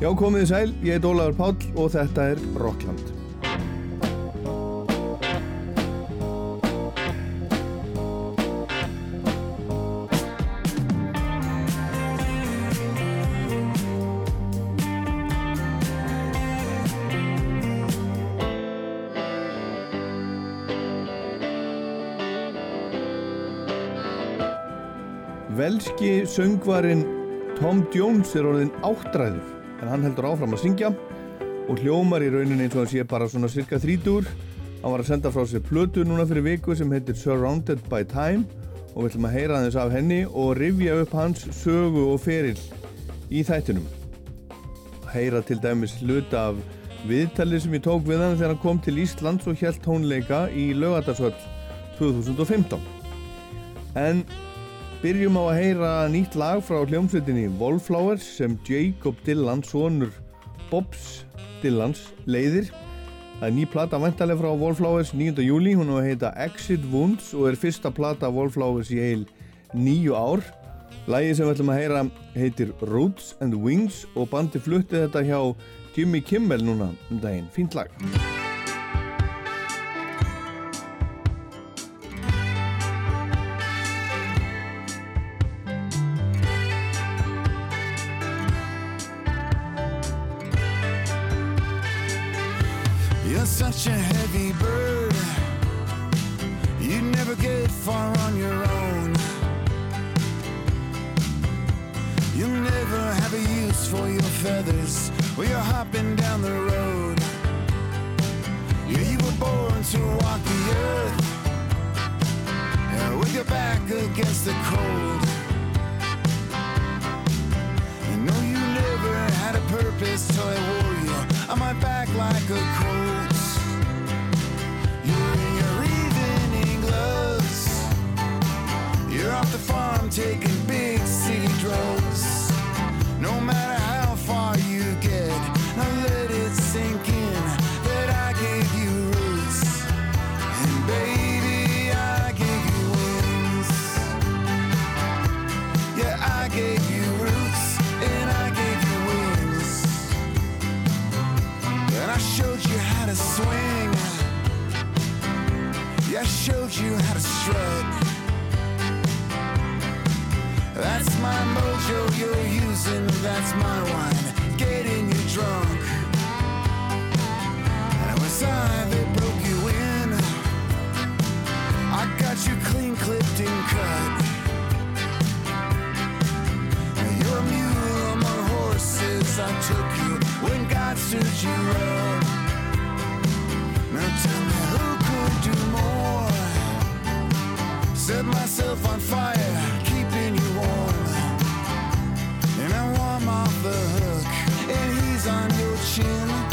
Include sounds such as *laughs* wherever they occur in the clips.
Já, komið í sæl, ég heit Ólaður Páll og þetta er Rockland. Velski söngvarinn Tom Jones er orðin áttræður en hann heldur áfram að syngja og hljómar í rauninni eins og hann sé bara svona cirka þrítur. Hann var að senda frá sér plötu núna fyrir viku sem heitir Surrounded by Time og við ætlum að heyra þess af henni og rifja upp hans sögu og ferill í þættinum. Heyra til dæmis hluta af viðtalið sem ég tók við hann þegar hann kom til Íslands og helt tónleika í lögatarsvöld 2015. En Byrjum á að heyra nýtt lag frá hljómsveitinni Wallflowers sem Jacob Dylan, sonur Bobs Dylans, leiðir. Það er ný plata vantarlega frá Wallflowers 9. júli, hún að heita Exit Wounds og er fyrsta plata Wallflowers í heil nýju ár. Lægið sem við ætlum að heyra heitir Roots and Wings og bandi flutti þetta hjá Jimmy Kimmel núna um daginn. Fínt lag. I wore you on my back like a coat. You're in your evening gloves. You're off the farm taking that's my wine. Getting you drunk. And it was I that broke you in. I got you clean clipped and cut. You're a mule among horses. I took you when God stood you up. Now tell me who could do more? Set myself on fire, the hook, and he's on your chin.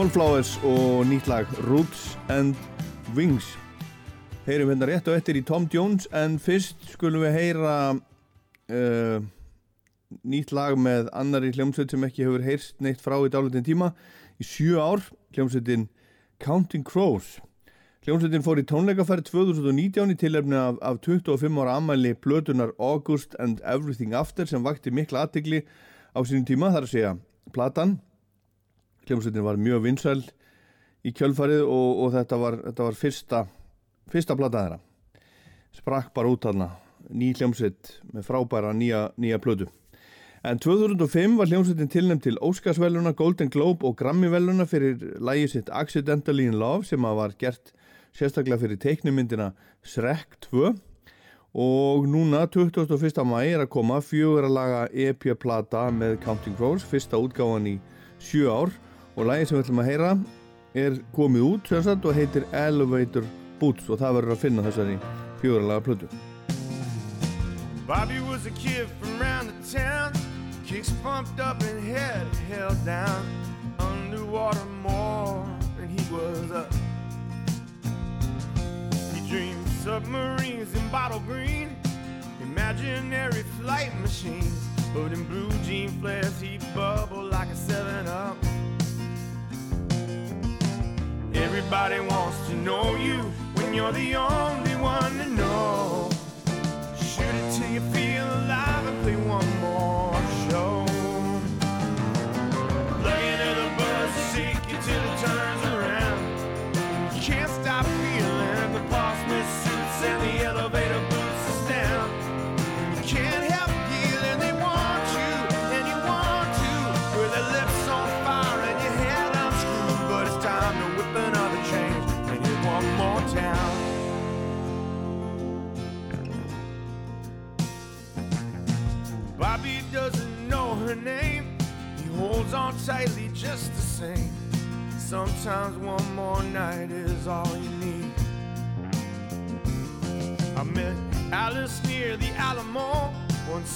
Wallflowers og nýtt lag Roots and Wings. Heyrum hérna rétt og eftir í Tom Jones en fyrst skulum við heyra uh, nýtt lag með annari hljómsveit sem ekki hefur heyrst neitt frá í dálitin tíma í sjö ár, hljómsveitin Counting Crows. Hljómsveitin fór í tónleikaferð 2019 í tilefni af, af 25 ára ammæli Plötunar August and Everything After sem vakti mikla aðtegli á sínum tíma þar að segja platan hljómsveitin var mjög vinsæl í kjölfarið og, og þetta var, þetta var fyrsta, fyrsta plata þeirra. Sprakk bara út þarna. Ný hljómsveit með frábæra nýja, nýja plötu. En 2005 var hljómsveitin tilnæmt til Óskarsvæluna, Golden Globe og Grammy-væluna fyrir lægi sitt Accidentally in Love sem var gert sérstaklega fyrir teiknumyndina Shrek 2 og núna 21. mæ er að koma fjögur að laga EP-plata með Counting Crows, fyrsta útgáðan í sjö ár og lægi sem við ætlum að heyra er komið út sagt, og heitir Elevator Boots og það verður að finna þessari fjóðarlega plötu. Bobby was a kid from round the town. Kicks pumped up and head held down. Underwater more than he was up. He dreamed submarines in bottle green. Imaginary flight machines. But in blue jean flares he'd bubble like a 7-Up Everybody wants to know you when you're the only one to know. Shoot it till you feel alive and play one more show.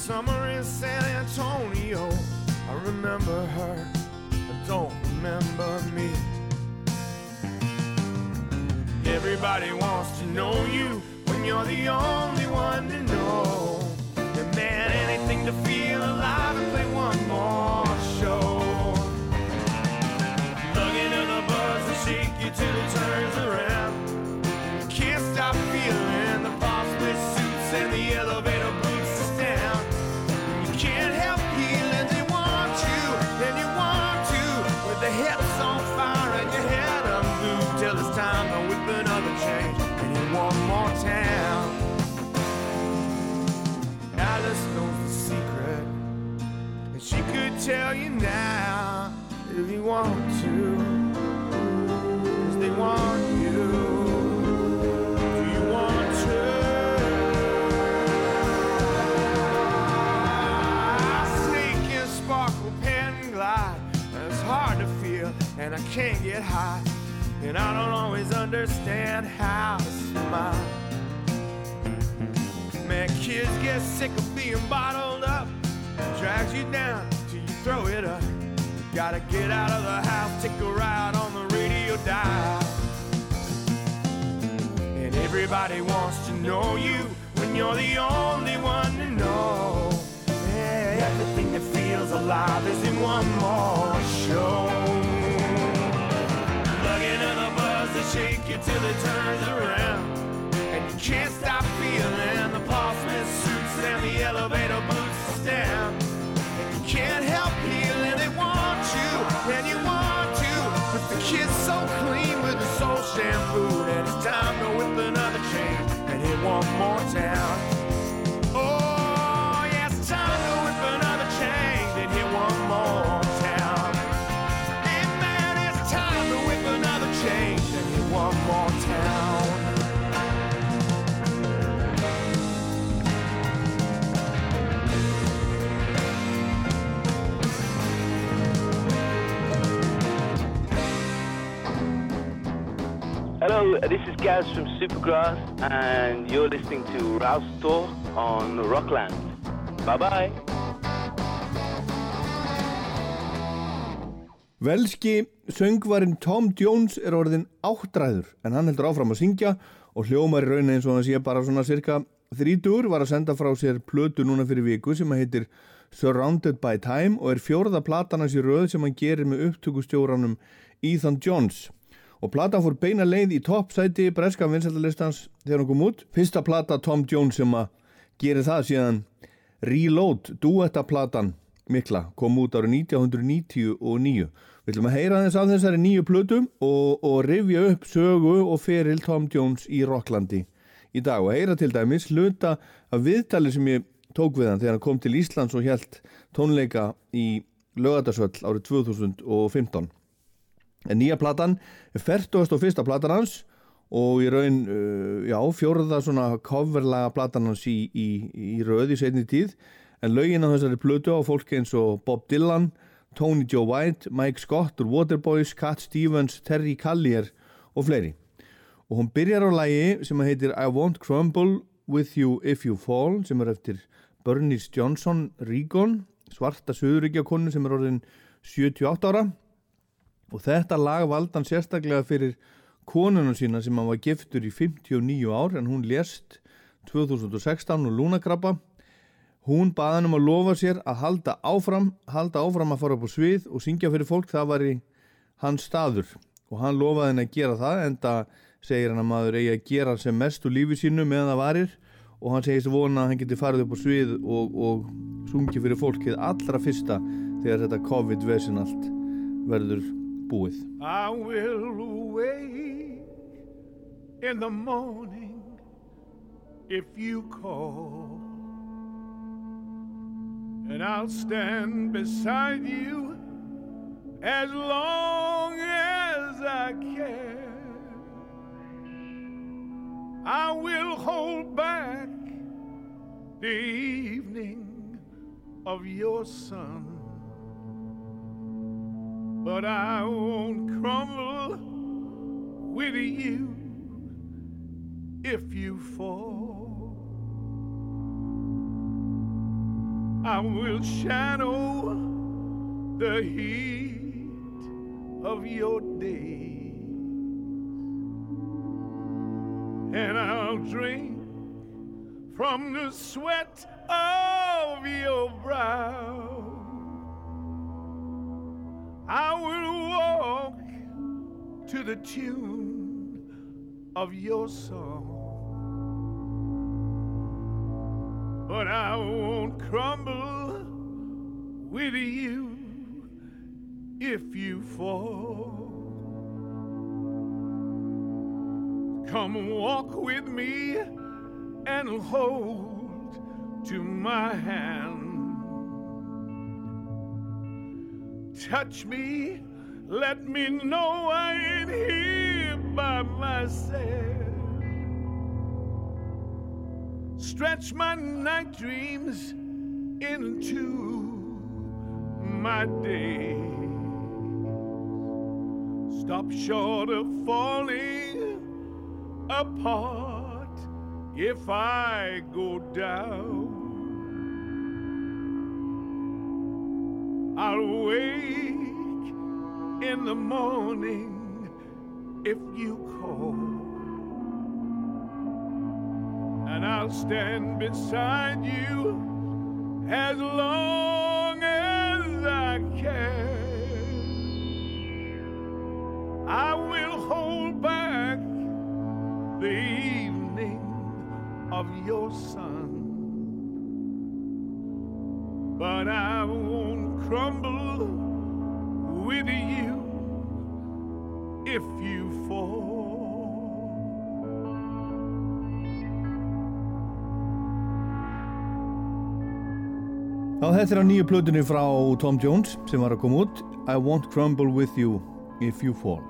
Summer being bottled up. Drags you down till you throw it up. Gotta get out of the house, take a ride on the radio dial. And everybody wants to know you when you're the only one to know. Yeah, everything that feels alive is in one more show. Plug into the buzz that shake you till it turns around. And you can't And can't help they want you, and you want to. The kid's so clean with the soul shampoo that it's time to whip another chain and hit one more town. Oh, it's time to whip another chain and hit one more town. Hey, man, it's time to whip another chain and hit one more Hello, this is Gaz from Supergrass, and you're listening to Ralph Store on Rockland. Bye bye. Velski söngvarinn Tom Jones er orðin áttræður en hann heldur áfram að syngja og hljómar í raunin eins og hann sé bara svona cirka þrítur var að senda frá sér plötu núna fyrir viku sem að heitir Surrounded by Time og er fjórða platan hans í rauð sem hann gerir með upptökustjóranum Ethan Jones og platan fór beina leið í toppsæti breska vinsættalistans þegar hann kom út. Fyrsta plata Tom Jones sem að gerir það síðan. Reload, duettaplatan mikla, kom út árið 1999 Við ætlum að heyra þess að þessari nýju plötum og, og rifja upp sögu og feril Tom Jones í Rocklandi í dag og heyra til dæmis hluta af viðtali sem ég tók við hann þegar hann kom til Íslands og helt tónleika í lögadarsvöll árið 2015 en nýja platan er 41. platan hans og í raun, uh, já, fjóruða svona coverlaga platan hans í, í, í röð í setni tíð en lögin á þessari plötu á fólki eins og Bob Dylan Tony Joe White, Mike Scott úr Waterboys, Cat Stevens, Terry Callier og fleiri. Og hún byrjar á lægi sem heitir I Won't Crumble With You If You Fall sem er eftir Bernice Johnson Regan, svarta söðuríkjakonu sem er orðin 78 ára og þetta lag valdan sérstaklega fyrir konunum sína sem hann var giftur í 59 ár en hún lést 2016 og lúnakrabba Hún baði hann um að lofa sér að halda áfram, halda áfram að fara upp á svið og syngja fyrir fólk, það var í hans staður. Og hann lofaði henni að gera það en það segir hann að maður eigi að gera sem mest úr lífi sínu meðan það varir. Og hann segist vona að hann geti farið upp á svið og, og sungi fyrir fólkið allra fyrsta þegar þetta COVID-vesin allt verður búið. I will wake in the morning if you call and I'll stand beside you as long as I can. I will hold back the evening of your sun, but I won't crumble with you if you fall. I will shadow the heat of your day, and I'll drink from the sweat of your brow. I will walk to the tune of your song. but I won't crumble with you if you fall. Come walk with me and hold to my hand. Touch me, let me know I ain't here by myself. stretch my night dreams into my day. Stop short of falling apart if I go down. I'll wake in the morning if you call. and I'll stand beside you as long as I can. I will hold back the evening of your sun, but I won't crumble with you if you fall. Já, þetta er á nýju plötunni frá Tom Jones sem var að koma út I Won't Crumble With You If You Fall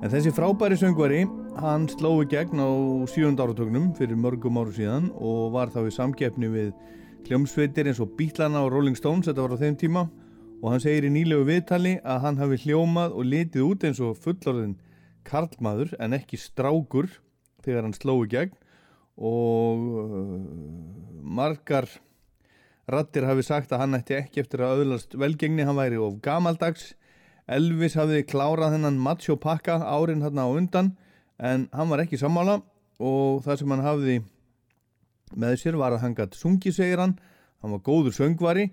En þessi frábæri söngvari hann sló í gegn á sjújund áratögnum fyrir mörgum áru síðan og var þá í samkeppni við hljómsveitir eins og Bítlana og Rolling Stones þetta var á þeim tíma. Og hann segir í nýlegu viðtali að hann hafi hljómað og litið út eins og fullorðin karlmaður en ekki strákur þegar hann sló í gegn. Og uh, margar Rattir hafi sagt að hann ætti ekki eftir að auðlast velgengni, hann væri of gamaldags. Elvis hafði klárað þennan Macho Pakka árin hérna á undan en hann var ekki sammála. Og það sem hann hafði með sér var að hann gætt sungi segir hann, hann var góður söngvari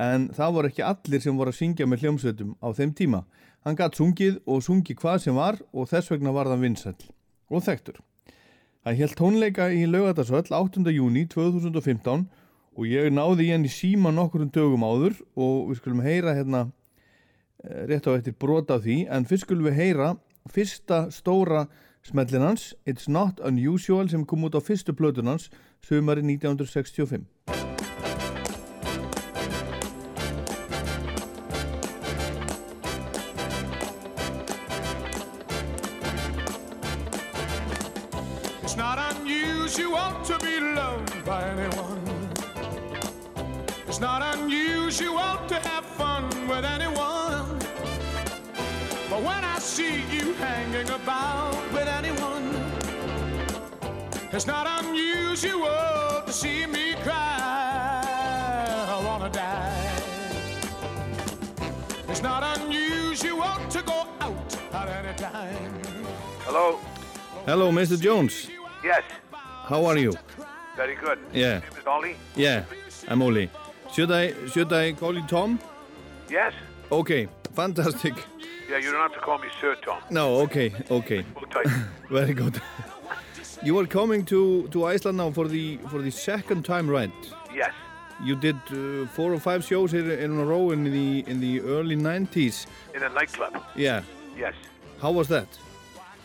en það voru ekki allir sem voru að syngja með hljómsveitum á þeim tíma. Hann gætt sungið og sungi hvað sem var og þess vegna var það vinsæll og þekktur. Það held tónleika í laugatarsvöll 8. júni 2015 og ég náði henni síma nokkur um dögum áður og við skulum heyra hérna eh, rétt á eftir brota af því en fyrst skulum við heyra fyrsta stóra smellinans It's Not Unusual sem kom út á fyrstu plötunans sömari 1965 it's not unusual to see me cry. I wanna die. It's not unusual to go out at any time. Hello. Hello Mr. Jones, Yes. how are you? Very good. Yeah. Name is Ollie. Yeah, I'm Oli. Should I, should I call you Tom? Yes. Okay, fantastic. Yeah, you don't have to call me Sir Tom. No, okay, okay. *laughs* Very good. You are coming to, to Iceland now for the for the second time, right? yes. You did uh, four or five shows in, in a row in the in the early 90s. In a nightclub. Yeah. Yes. How was that?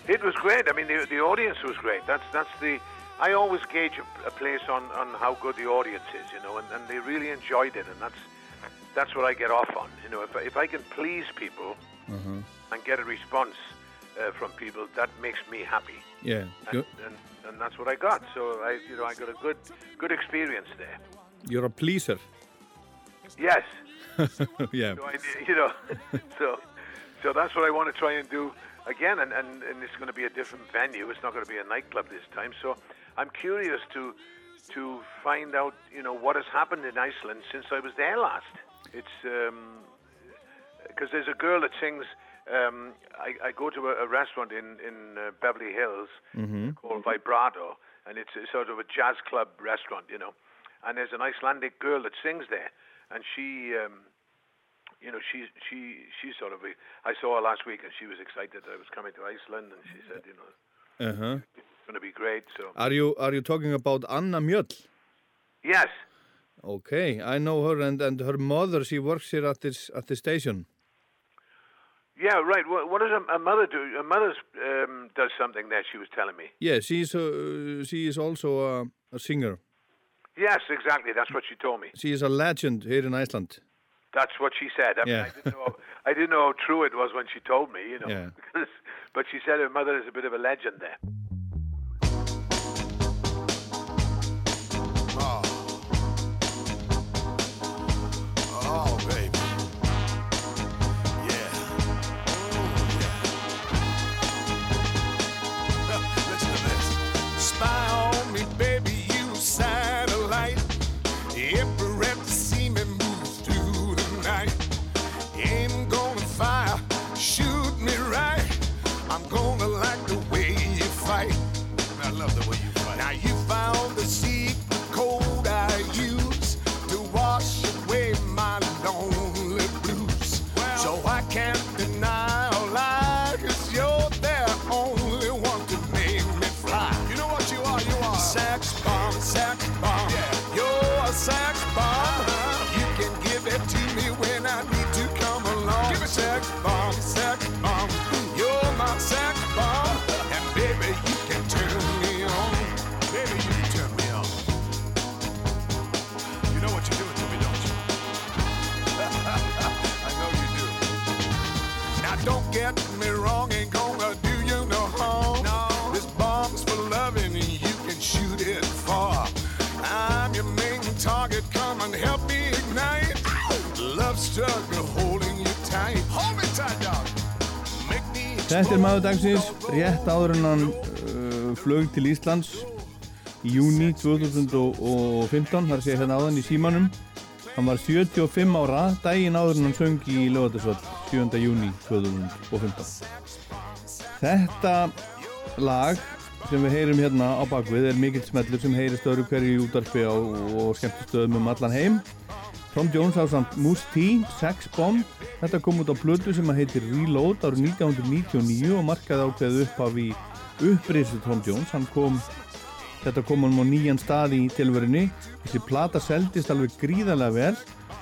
It was great. I mean, the, the audience was great. That's that's the. I always gauge a, a place on, on how good the audience is, you know, and, and they really enjoyed it, and that's that's what I get off on. You know, if I, if I can please people and get a response uh, from people, that makes me happy, Yeah. and, and and that's what I got. So I, you know, I got a good good experience there. you're a pleaser. Yes. *laughs* yeah. So I, you know, *laughs* so so that's what I want to try and do again, and, and, and it's going to be a different venue. It's not going to be a nightclub this time. So I'm curious to to find out, you know, what has happened in Iceland since I was there last. It's because there's a girl that sings. Um, I, I go to a, a restaurant in in uh, Beverly Hills called Vibrato, and it's a sort of a jazz club restaurant, you know. And there's an Icelandic girl that sings there, and she. Um, you know, she's she she's sort of. A, I saw her last week, and she was excited that I was coming to Iceland, and she said, you know, Uh-huh. it's going to be great. So Are you are you talking about Anna Mjöll? yes, Okay, I know her and, and her mother. She works here at this at the station. Yeah, right. What, what does a, a mother do? A mother um, does something there. She was telling me. Yeah, she's uh, she is also a, a singer. Yes, exactly. That's what she told me. She is a legend here in Iceland. That's what she said. I, mean, Yeah. I, didn't know, I didn't know how true it was when she told me. You know, Yeah. because, *laughs* but she said her mother is a bit of a legend there. Struggle holding you tight. Hold me tight, dog. Make me Þetta er maður dagsins, rétt áður en hann uh, flög til Íslands í júni 2015, þar sé ég hérna áðan í símanum. Hann var 75 ára, daginn áður en hann söng í lögatarsvöld. 7. júni 2015 Þetta lag sem við heyrum hérna á bakvið er mikill smellur sem heyrist öðru hverju í útarpi og skemmtistöðum um allan heim Tom Jones á samt Moose T, Sex Bomb. Þetta kom út á blödu sem að heitir Reload árið 1999 og markaði ákveð upp af í upprisu Tom Jones. Kom þetta kom hann á nýjan stað í tilverinu þessi plata seldist alveg gríðarlega vel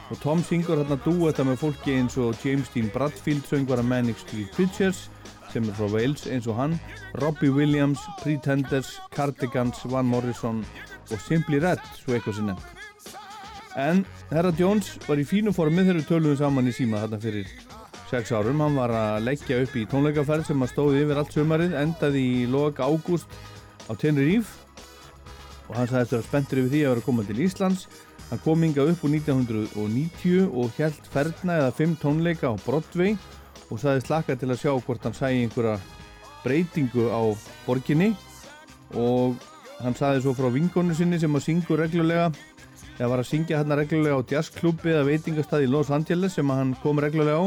og Tom syngur hérna dú þetta með fólki eins og James Dean Bradfield söngvar að Manic Street Preachers sem er frá Wales eins og hann Robbie Williams, Pretenders, Cardigans Van Morrison og Simply Red svo eitthvað sem nefnt en herra Jones var í fínu formið þegar við töluðum saman í síma þarna fyrir 6 árum, hann var að leggja upp í tónleikaferð sem að stóði yfir allt sömarið endaði í lok ágúst á Tenerife. Og hann sagði eftir að spenntur yfir því að vera komað til Íslands. Hann kom inga upp úr 1990 og held ferna eða 5 tónleika á Broadway og saði slaka til að sjá hvort hann sæði einhverja breytingu á borginni. Og hann saði svo frá vingonu sinni sem að syngu reglulega eða var að syngja hérna reglulega á jazzklubbi eða veitingastað í Los Angeles sem hann kom reglulega á.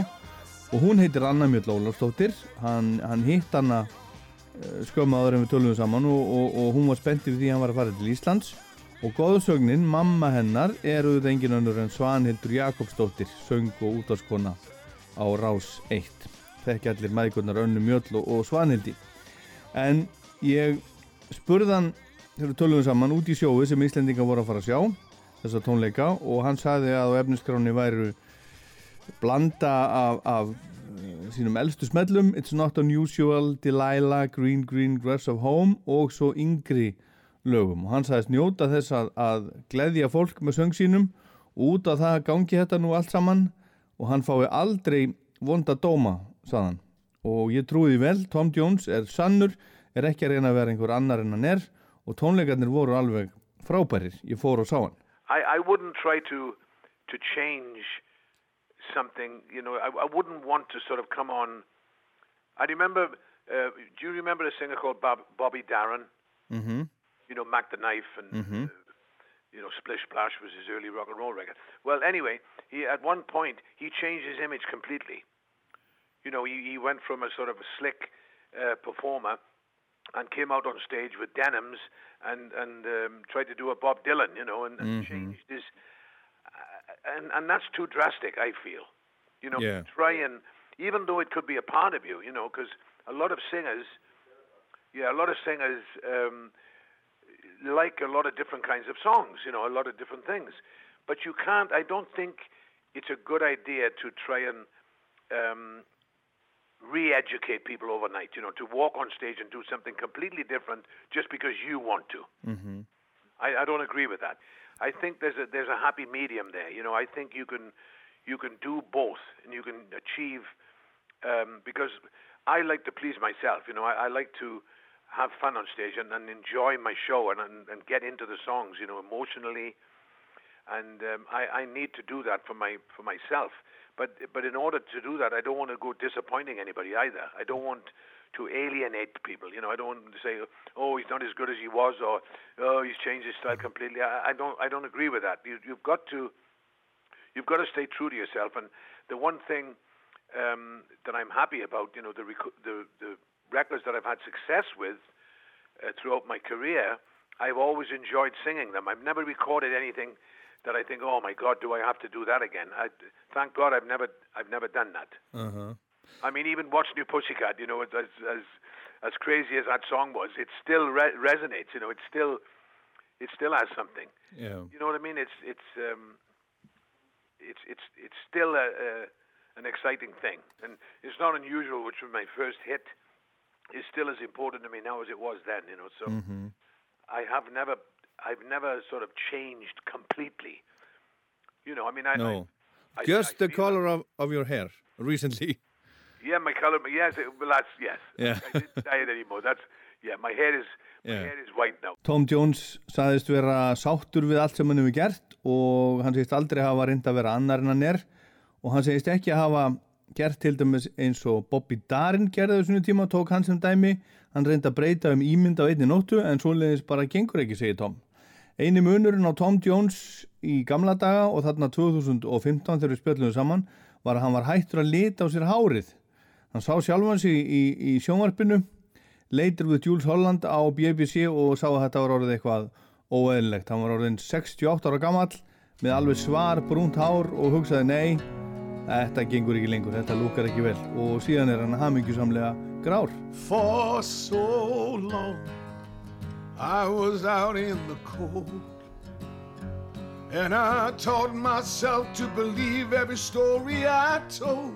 Og hún heitir Anna Mjöld Ólafstóttir hann, hann hitt hana eh, skömmu áður en við tölum saman og, og, og hún var spenntið því að hann var að fara til Íslands. Og góðsögnin, mamma hennar er auðvitað engin önnur en Svanhildur Jakobsdóttir söng og útáskona á Rás 1 þekki allir maðurkurnar Önnu Mjöll og, Svanhildi. En ég spurðan þegar við tölum saman út í sjóu sem Íslendinga voru að fara að sjá þessa tónleika og hann saði að á efniskráni væru blanda af, af eh, sínum eldstu smellum It's Not Unusual, Delilah, Green Green Grass of Home og svo yngri lögum og hann sagðist njóta þess að, að gleðja fólk með söng sínum út af það gangi þetta nú allt saman og hann fái aldrei vonda dóma, saðan. Og ég trúi vel, Tom Jones er sannur, er ekki að reyna að vera einhver annar en hann er og tónleikarnir voru alveg frábærir. Ég fór og sá hann. I, I wouldn't try to to change something. You know, I, I wouldn't want to sort of come on. I remember. Uh, do you remember a singer called Bob, Bobby Darin? Mm-hmm. You know, Mack the Knife and uh, you know Splish Splash was his early rock and roll record. Well, anyway, he at one point he changed his image completely. You know, he, he went from a sort of a slick uh, performer and came out on stage with denims and and um, tried to do a Bob Dylan, you know, and, and changed his. Uh, and and that's too drastic, I feel. You know, Yeah. try and even though it could be a part of you, you know, because a lot of singers, yeah, a lot of singers um, like a lot of different kinds of songs, you know, a lot of different things. But you can't. I don't think it's a good idea to try and um, re-educate people overnight. You know, to walk on stage and do something completely different just because you want to. Mm-hmm. I, I don't agree with that. I think there's a there's a happy medium there. You know, I think you can you can do both, and you can achieve um, because I like to please myself. You know, I, I like to have fun on stage and, and enjoy my show and, and and get into the songs. You know, emotionally, and um, I I need to do that for my for myself. But but in order to do that, I don't want to go disappointing anybody either. I don't want to alienate people. You know, I don't want to say, oh, he's not as good as he was, or oh, he's changed his style completely. I, I don't I don't agree with that. You, you've got to you've got to stay true to yourself. And the one thing um, that I'm happy about, you know, the rec- the the records that I've had success with uh, throughout my career, I've always enjoyed singing them. I've never recorded anything that I think, oh my God, do I have to do that again? I, thank God, I've never I've never done that. Uh-huh. I mean, even What's New Pussycat, you know, as as as crazy as that song was, it still re- resonates. You know, it still it still has something. Yeah. You know what I mean? It's it's um, it's it's it's still a, a an exciting thing, and it's not unusual. Which was my first hit, is still as important to me now as it was then. You know, so Mm-hmm. I have never I've never sort of changed completely. You know, I mean, I No. I, Just I the color of, of your hair recently. *laughs* Yeah, my color. Yes, it, well, that's yes. Yeah. I didn't *laughs* dye it anymore. That's yeah. My hair is my Yeah. hair is white now. Tom Jones saðist vera sáttur við allt sem hann hefur gert og hann segist aldrei hafa reynd að vera annar en hann er og hann segist ekki að hafa gert til dæmis eins og Bobby Darin gerði þessum tíma, tók hann sem dæmi hann reyndi að breyta um ímynd á einni nóttu en svoleiðis bara gengur ekki, segir Tom Einu munurinn á Tom Jones í gamla daga og þarna 2015 þegar við spjöllum saman var að hann var hættur að lita á sér hárið. Hann sá sjálfan sig í, í sjónvarpinu, leitur við Jules Holland á BBC og sá að þetta var orðið eitthvað óeðlilegt. Hann var orðin 68 ára gammal með alveg svar brúnt hár og hugsaði nei, þetta gengur ekki lengur, þetta lúkar ekki vel og síðan er hann hamingjusamlega grár. For so long I was out in the cold And I taught myself to believe every story I told.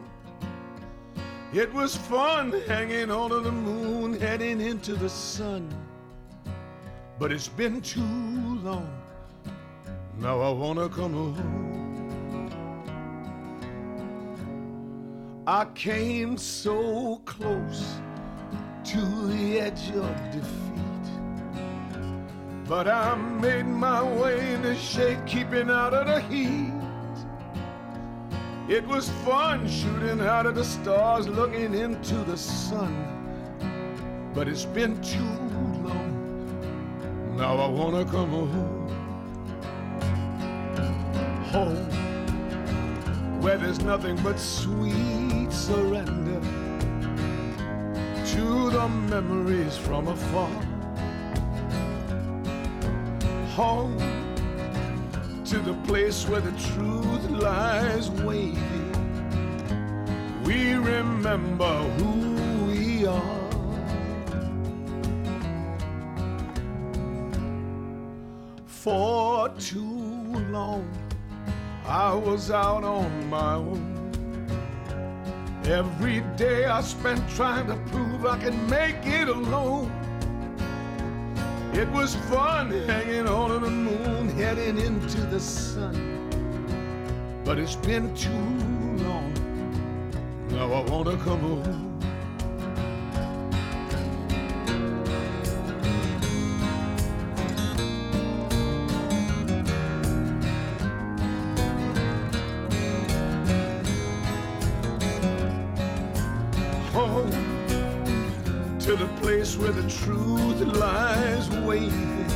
It was fun hanging on to the moon heading into the sun But it's been too long. Now I wanna come home. I came so close to the edge of defeat. But I made my way in the shade, keeping out of the heat. It was fun shooting out of the stars, looking into the sun. But it's been too long. Now I wanna come home. Home where there's nothing but sweet surrender to the memories from afar. Home to the place where the truth lies waiting. We remember who we are. For too long, I was out on my own. Every day I spent trying to prove I can make it alone. It was fun hanging on to the moon, heading into the sun. But it's been too long. Now I wanna come home. home place where the truth lies waiting.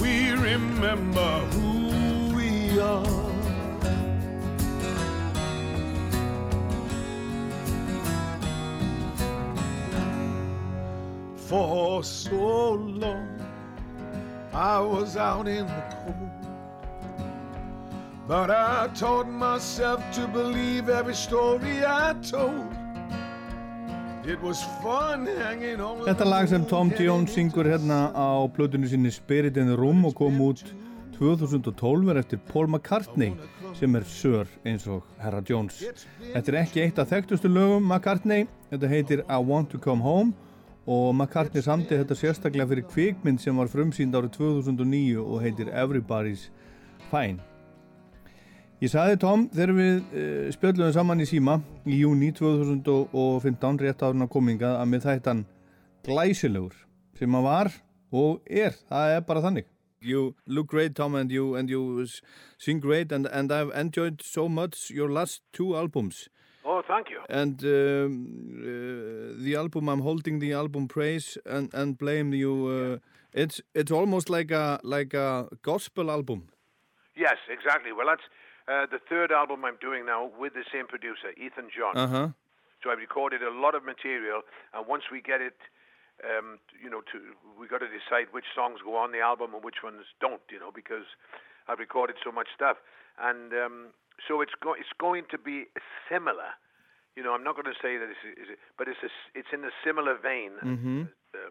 We remember who we are. For so long, I was out in the cold. But I taught myself to believe every story I told. Þetta lag sem Tom Jones syngur hérna á plötunni sinni Spirit in the Room og kom út 2012 er eftir Paul McCartney sem er sör eins og Herra Jones. Þetta er ekki eitt af þekktustu lögum McCartney, þetta heitir I Want to Come Home og McCartney samti þetta sérstaklega fyrir kvikmynd sem var frumsýnd árið 2009 og heitir Everybody's Fine. Ég saði Tom þegar við uh, spjöldluðum saman í síma í júni 2015 rétt árun á kominga að með þættan glæsilegur sem að var og er, það er bara þannig. You look great Tom and you, and you sing great and, and I've enjoyed so much your last two albums Oh, thank you. and um, uh, the album I'm holding the album Praise and, and Blame you uh, it's, it's almost like a, like a gospel album. Yes, exactly. Well, that's uh, the third album I'm doing now with the same producer, Ethan John. Uh-huh. So I recorded a lot of material, and once we get it, um, you know, to we got to decide which songs go on the album and which ones don't, you know, because I've recorded so much stuff, and um, so it's go- it's going to be similar. You know, I'm not going to say that it's, it's but it's a, it's in a similar vein Mhm. as, uh,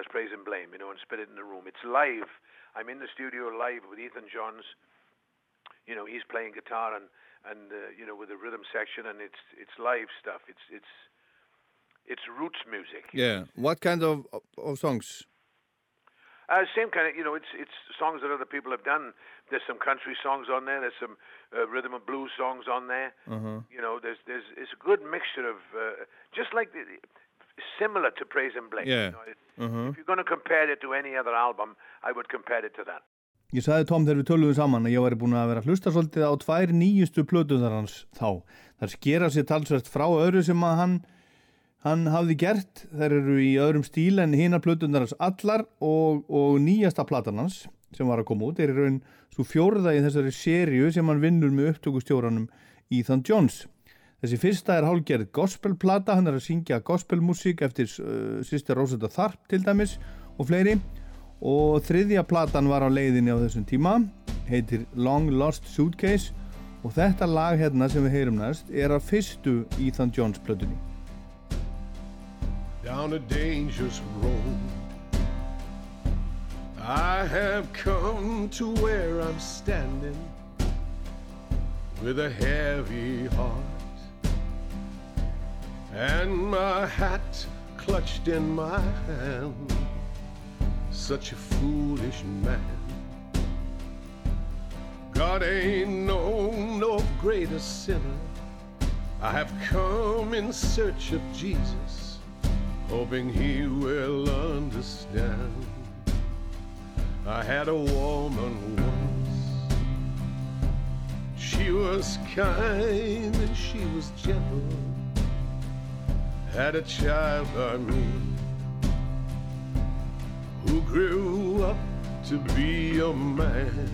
as Praise and Blame, you know, and Spirit in the Room. It's live. I'm in the studio live with Ethan Johns. You know, he's playing guitar and and uh, you know with the rhythm section, and it's it's live stuff. It's it's it's roots music. Yeah. What kind of, of songs? Uh, same kind of, you know, it's it's songs that other people have done. There's some country songs on there. There's some uh, rhythm and blues songs on there. Uh-huh. You know, there's there's it's a good mixture of uh, just like the, similar to Praise and Blame. Yeah. You know, it, Uh-huh. If you're going to compare it to any other album, I would compare it to that. Ég sagði Tom þegar við töluðum saman að ég væri búin að vera að hlusta svolítið á tvær nýjustu plötuðar hans þá. Það skera sér talsvert frá öðru sem að hann, hann hafði gert. Þær eru í öðrum stíl en hina plötuðar hans allar og, og nýjasta platan hans sem var að koma út er í raun svo fjórða í þessari sériu sem hann vinnur með upptökustjóranum Ethan Jones. Þessi fyrsta er hálgerð gospelplata, hann er að syngja gospelmusík eftir uh, sýstir Rosetta Tharp til dæmis og fleiri og þriðja platan var á leiðinni á þessum tíma, heitir Long Lost Suitcase og þetta lag hérna sem við heyrum næst er af fyrstu Ethan Jones plötunni. Down a dangerous road I have come to where I'm standing with a heavy heart and my hat clutched in my hand. Such a foolish man. God ain't known no greater sinner. I have come in search of Jesus, hoping he will understand. I had a woman once. She was kind and she was gentle. Had a child by me who grew up to be a man.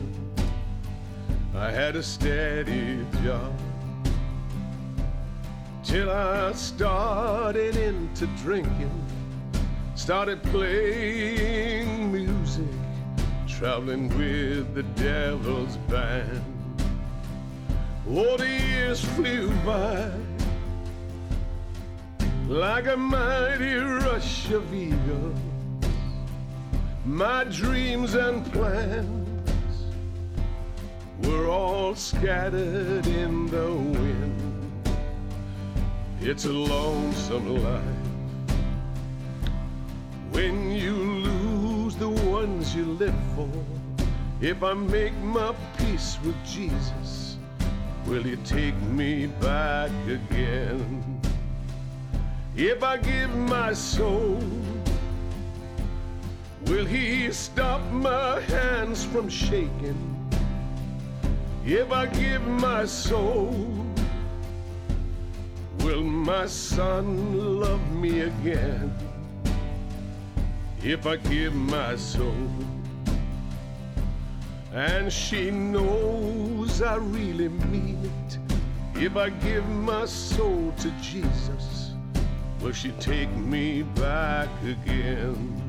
I had a steady job till I started into drinking, started playing music traveling with the devil's band. Oh, the years flew by like a mighty rush of eagles. My dreams and plans were all scattered in the wind. It's a lonesome life when you lose the ones you live for. If I make my peace with Jesus, will He take me back again? If I give my soul, will He stop my hands from shaking? If I give my soul, will my son love me again? if I give my soul. And she knows I really mean it. If I give my soul to Jesus, will she take me back again?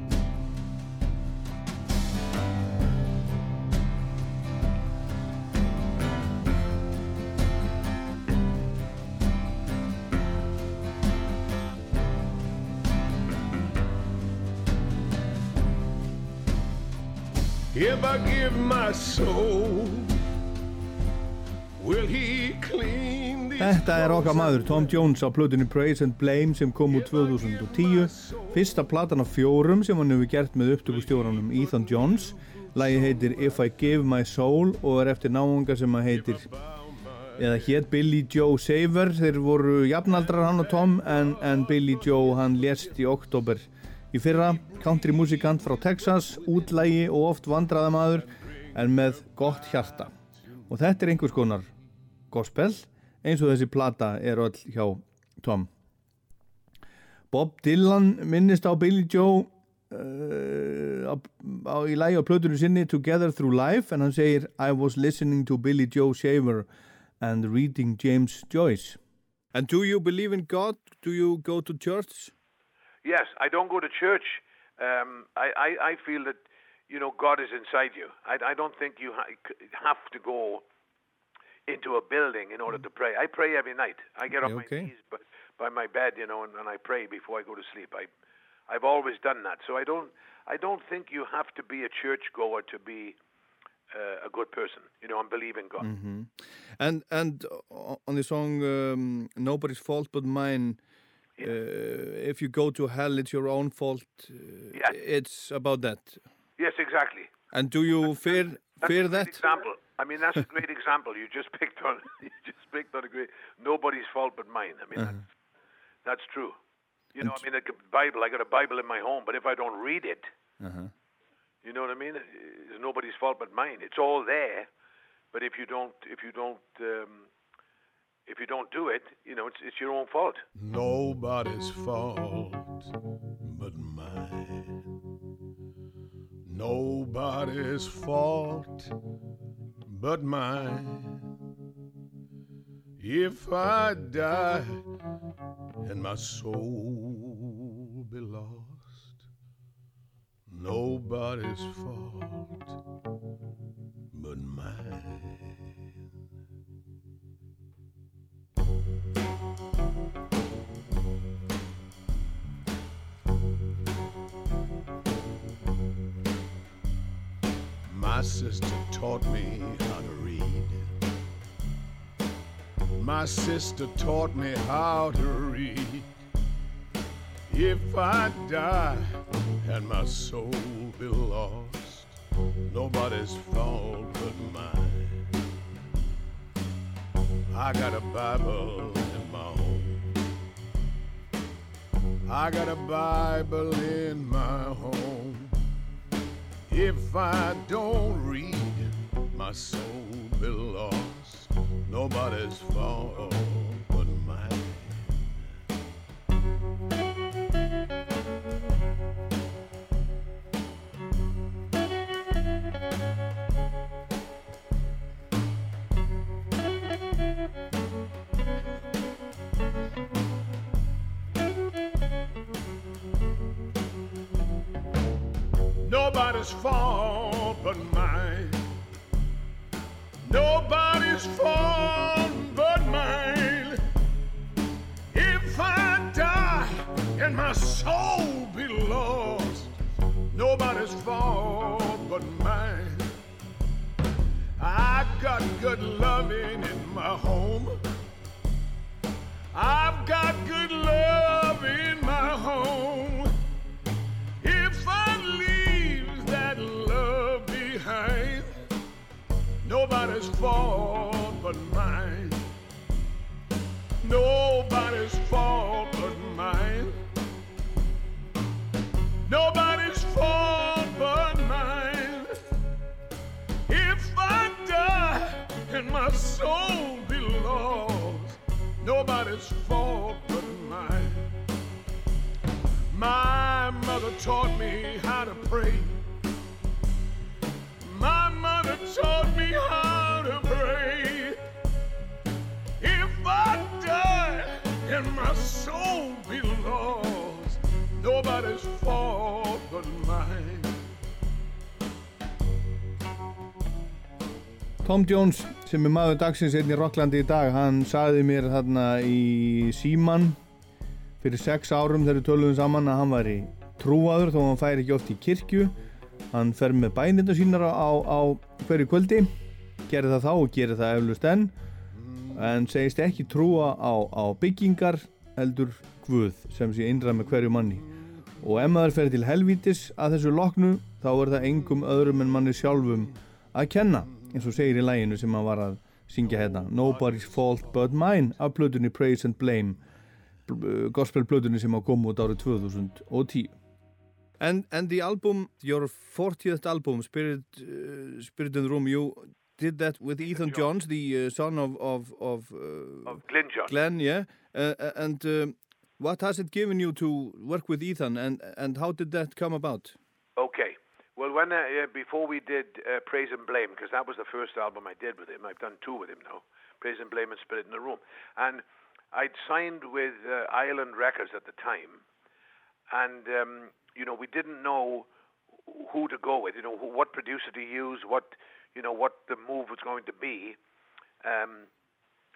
If I give my soul, will he clean these Þetta er okkar maður Tom Jones á plötunni Praise and Blame sem kom úr 2010 Fyrsta platan af fjórum sem hann hefur gert með upptökustjóranum Ethan Jones. Lagi heitir If I Give My Soul og er eftir náunga sem að heitir eða hétt Billy Joe Saver þeir voru jafnaldrar hann og Tom en, en Billy Joe hann lést í oktober í fyrra country musikant frá Texas útlægi og oft vandraðamadur en með gott hjarta og þetta er einhvers konar gospel eins og þessi plata er öll hjá Tom Bob Dylan minnist á Billy Joe uh, á, á, í lægi á plötunum sinni Together Through Life en hann segir I was listening to Billy Joe Shaver and reading James Joyce And do you believe in God? Do you go to church? Yes, I don't go to church. Um, I, I, I feel that, you know, God is inside you. I, I don't think you ha- have to go into a building in order to pray. I pray every night. I get on Okay. my knees by, by my bed, you know, and, and I pray before I go to sleep. I, I've always done that. So I don't, I don't think you have to be a churchgoer to be uh, a good person, you know, and believe in God. And and on the song um, "Nobody's Fault But Mine," uh, if you go to hell, it's your own fault. Uh, Yeah. It's about that. Yes, exactly. And do you fear That's fear that? example. I mean, that's a great example. You just *laughs* picked on. You just picked on a great. Nobody's fault but mine. I mean, Uh-huh. that's, that's true. You know, I mean, the Bible. I got a Bible in my home, but if I don't read it, Uh-huh. you know what I mean? It's nobody's fault but mine. It's all there, but if you don't, if you don't, um, if you don't do it, you know, it's it's your own fault. Nobody's fault but mine. Nobody's fault but mine. If I die and my soul be lost, nobody's fault but mine. My sister taught me how to read. My sister taught me how to read. If I die and my soul be lost, nobody's fault but mine. I got a Bible I got a Bible in my home. If I don't read, my soul be lost. Nobody's fault Nobody's fault but mine. Nobody's fault but mine. If I die and my soul be lost, nobody's fault but mine. I got good loving in my home. I've got good love in my home. Nobody's fault but mine. Nobody's fault but mine. Nobody's fault but mine. If I die and my soul be lost, nobody's fault but mine. My mother taught me how to pray. My mother taught me how to pray. If I die and my soul be lost, nobody's fault but mine. Tom Jones sem er maður dagsins einn í Rocklandi í dag hann sagði mér þarna í síman fyrir sex árum þegar við töluðum saman að hann væri trúaður þó hann færi ekki oft í kirkju hann fer með bæninda sínar á, á hverju kvöldi gerir það þá og gerir það eflust enn en segist ekki trúa á, á byggingar heldur Guð sem sé innræð með hverju manni. Og ef maður fer til helvítis að þessu loknu þá er það engum öðrum en manni sjálfum að kenna eins og segir í læginu sem hann var að syngja hérna. Nobody's fault but mine af plötunni Praise and Blame bl- gospel plötunni sem að koma út árið 2010 And, and the album, your 40th album Spirit, uh, Spirit in the Room you did that with Ethan Johns the uh, son of, of, of, uh, Of Glyn John. Glyn, yeah uh, uh, and um what has it given you to work with Ethan and, and how did that come about? Okay. Well, when uh, uh, before we did uh, Praise and Blame, because that was the first album I did with him. I've done two with him now, Praise and Blame and Spirit in the Room. And I'd signed with uh, Island Records at the time, and um, you know we didn't know who to go with. You know who, what producer to use, what you know what the move was going to be, um,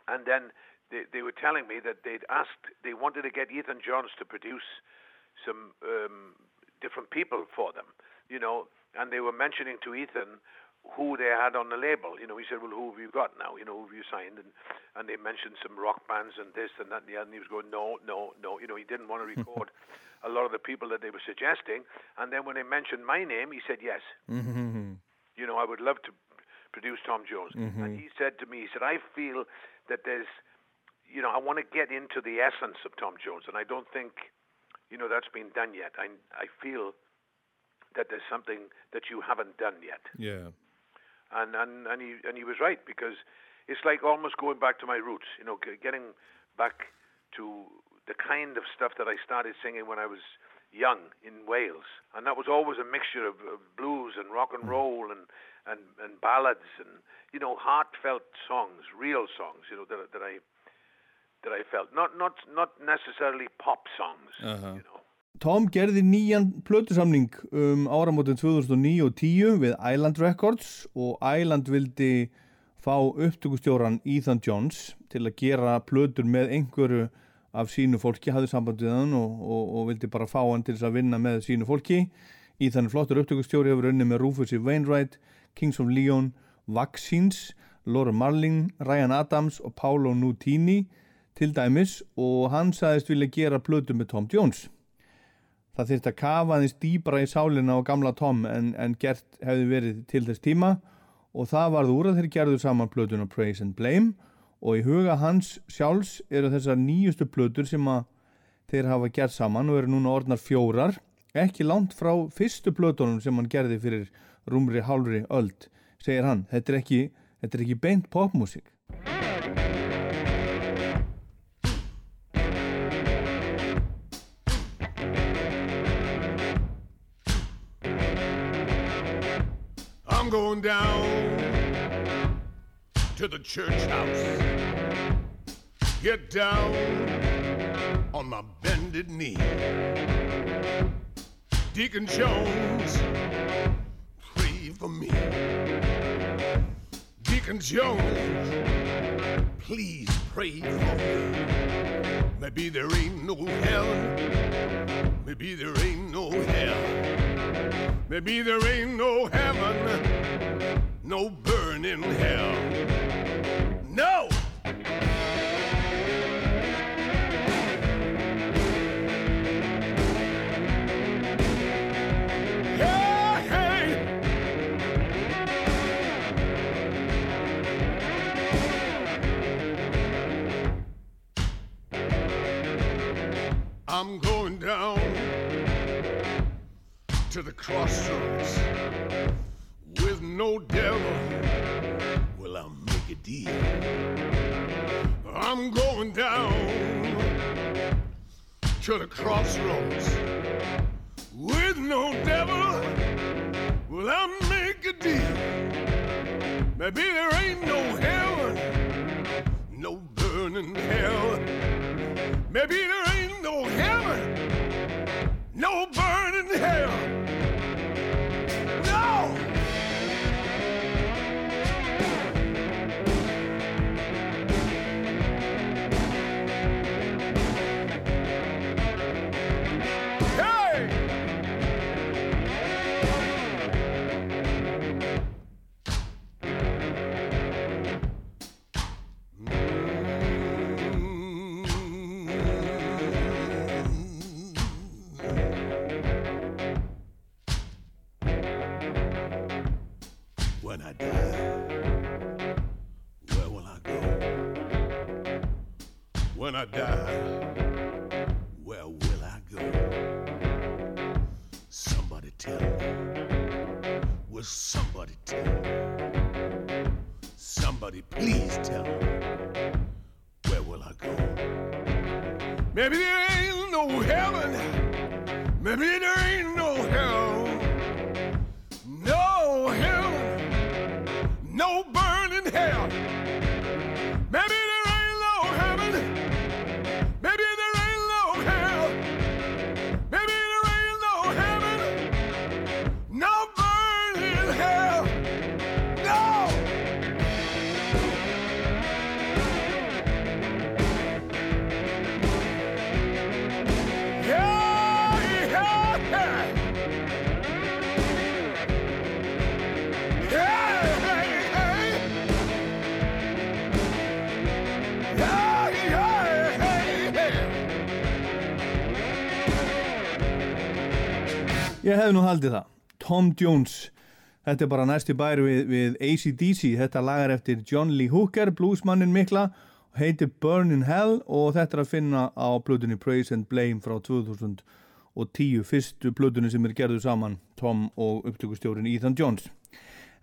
and then they, they were telling me that they'd asked, they wanted to get Ethan Johns to produce some um, different people for them, you know, and they were mentioning to Ethan who they had on the label. You know, he said, "Well, who have you got now? You know, who have you signed?" And and they mentioned some rock bands and this and that and the other. And he was going, "No, no, no." You know, he didn't want to *laughs* record a lot of the people that they were suggesting. And then when they mentioned my name, he said, "Yes." *laughs* Mm-hmm. You know, I would love to produce Tom Jones. Mm-hmm. And he said to me, he said, "I feel that there's, you know, I want to get into the essence of Tom Jones, and I don't think, you know, that's been done yet. I I feel." That there's something that you haven't done yet Yeah. And and and he and he was right because it's like almost going back to my roots, you know, getting back to the kind of stuff that I started singing when I was young in Wales, and that was always a mixture of, of blues and rock and mm. roll and and and ballads and you know heartfelt songs, real songs, you know that that I that I felt. Not not not necessarily pop songs, uh-huh. you know. Tom gerði nýjan plötusamning um áramótin 2009 og 10 við Island Records og Island vildi fá upptökustjóran Ethan Jones til að gera plötur með einhverju af sínu fólki, hafði samband við hann og, og, og vildi bara fá hann til þess að vinna með sínu fólki. Ethan er flottur upptökustjóri, hefur unni með Rufus E. Wainwright, Kings of Leon, Vaccines, Laura Marling, Ryan Adams og Paolo Nutini til dæmis og hann sagðist vilja gera plötu með Tom Jones. Það þyrfti að kafa aðeins dýbra í sálinna á gamla Tom en, en gert hefði verið til þess tíma. Og það varð úr að þeir gerðu saman plötuna Praise and Blame. Og í huga hans sjálfs eru þessar nýjustu plötur sem að þeir hafa gert saman og eru núna orðnar fjórar. Ekki langt frá fyrstu plötunum sem hann gerði fyrir rúmri hálfri öld segir hann, þetta er ekki, þetta er ekki beint popmusik I'm going down to the church house. Get down on my bended knee. Deacon Jones, pray for me. Deacon Jones, please pray for me. Maybe there ain't no hell. Maybe there ain't no hell. Maybe there ain't no heaven, no burning hell. No! I'm going down to the crossroads with no devil. Will I make a deal? I'm going down to the crossroads with no devil. Will I make a deal? Maybe there ain't no heaven, no burning hell. Maybe there ain't no heaven, no burning hell. No! Where will I go? When I die, where will I go? Somebody tell me. Will somebody tell me? Somebody please tell me. Where will I go? Maybe there ain't no heaven. Maybe there ain't Ég hef nú haldið það. Tom Jones. Þetta er bara næsti bær við, við ACDC. Þetta lagar eftir John Lee Hooker, bluesmannin mikla, heitir Burn in Hell og þetta er að finna á blöðunni Praise and Blame frá 2010, fyrstu blöðunni sem er gerðu saman, Tom og upptökustjórin Ethan Jones.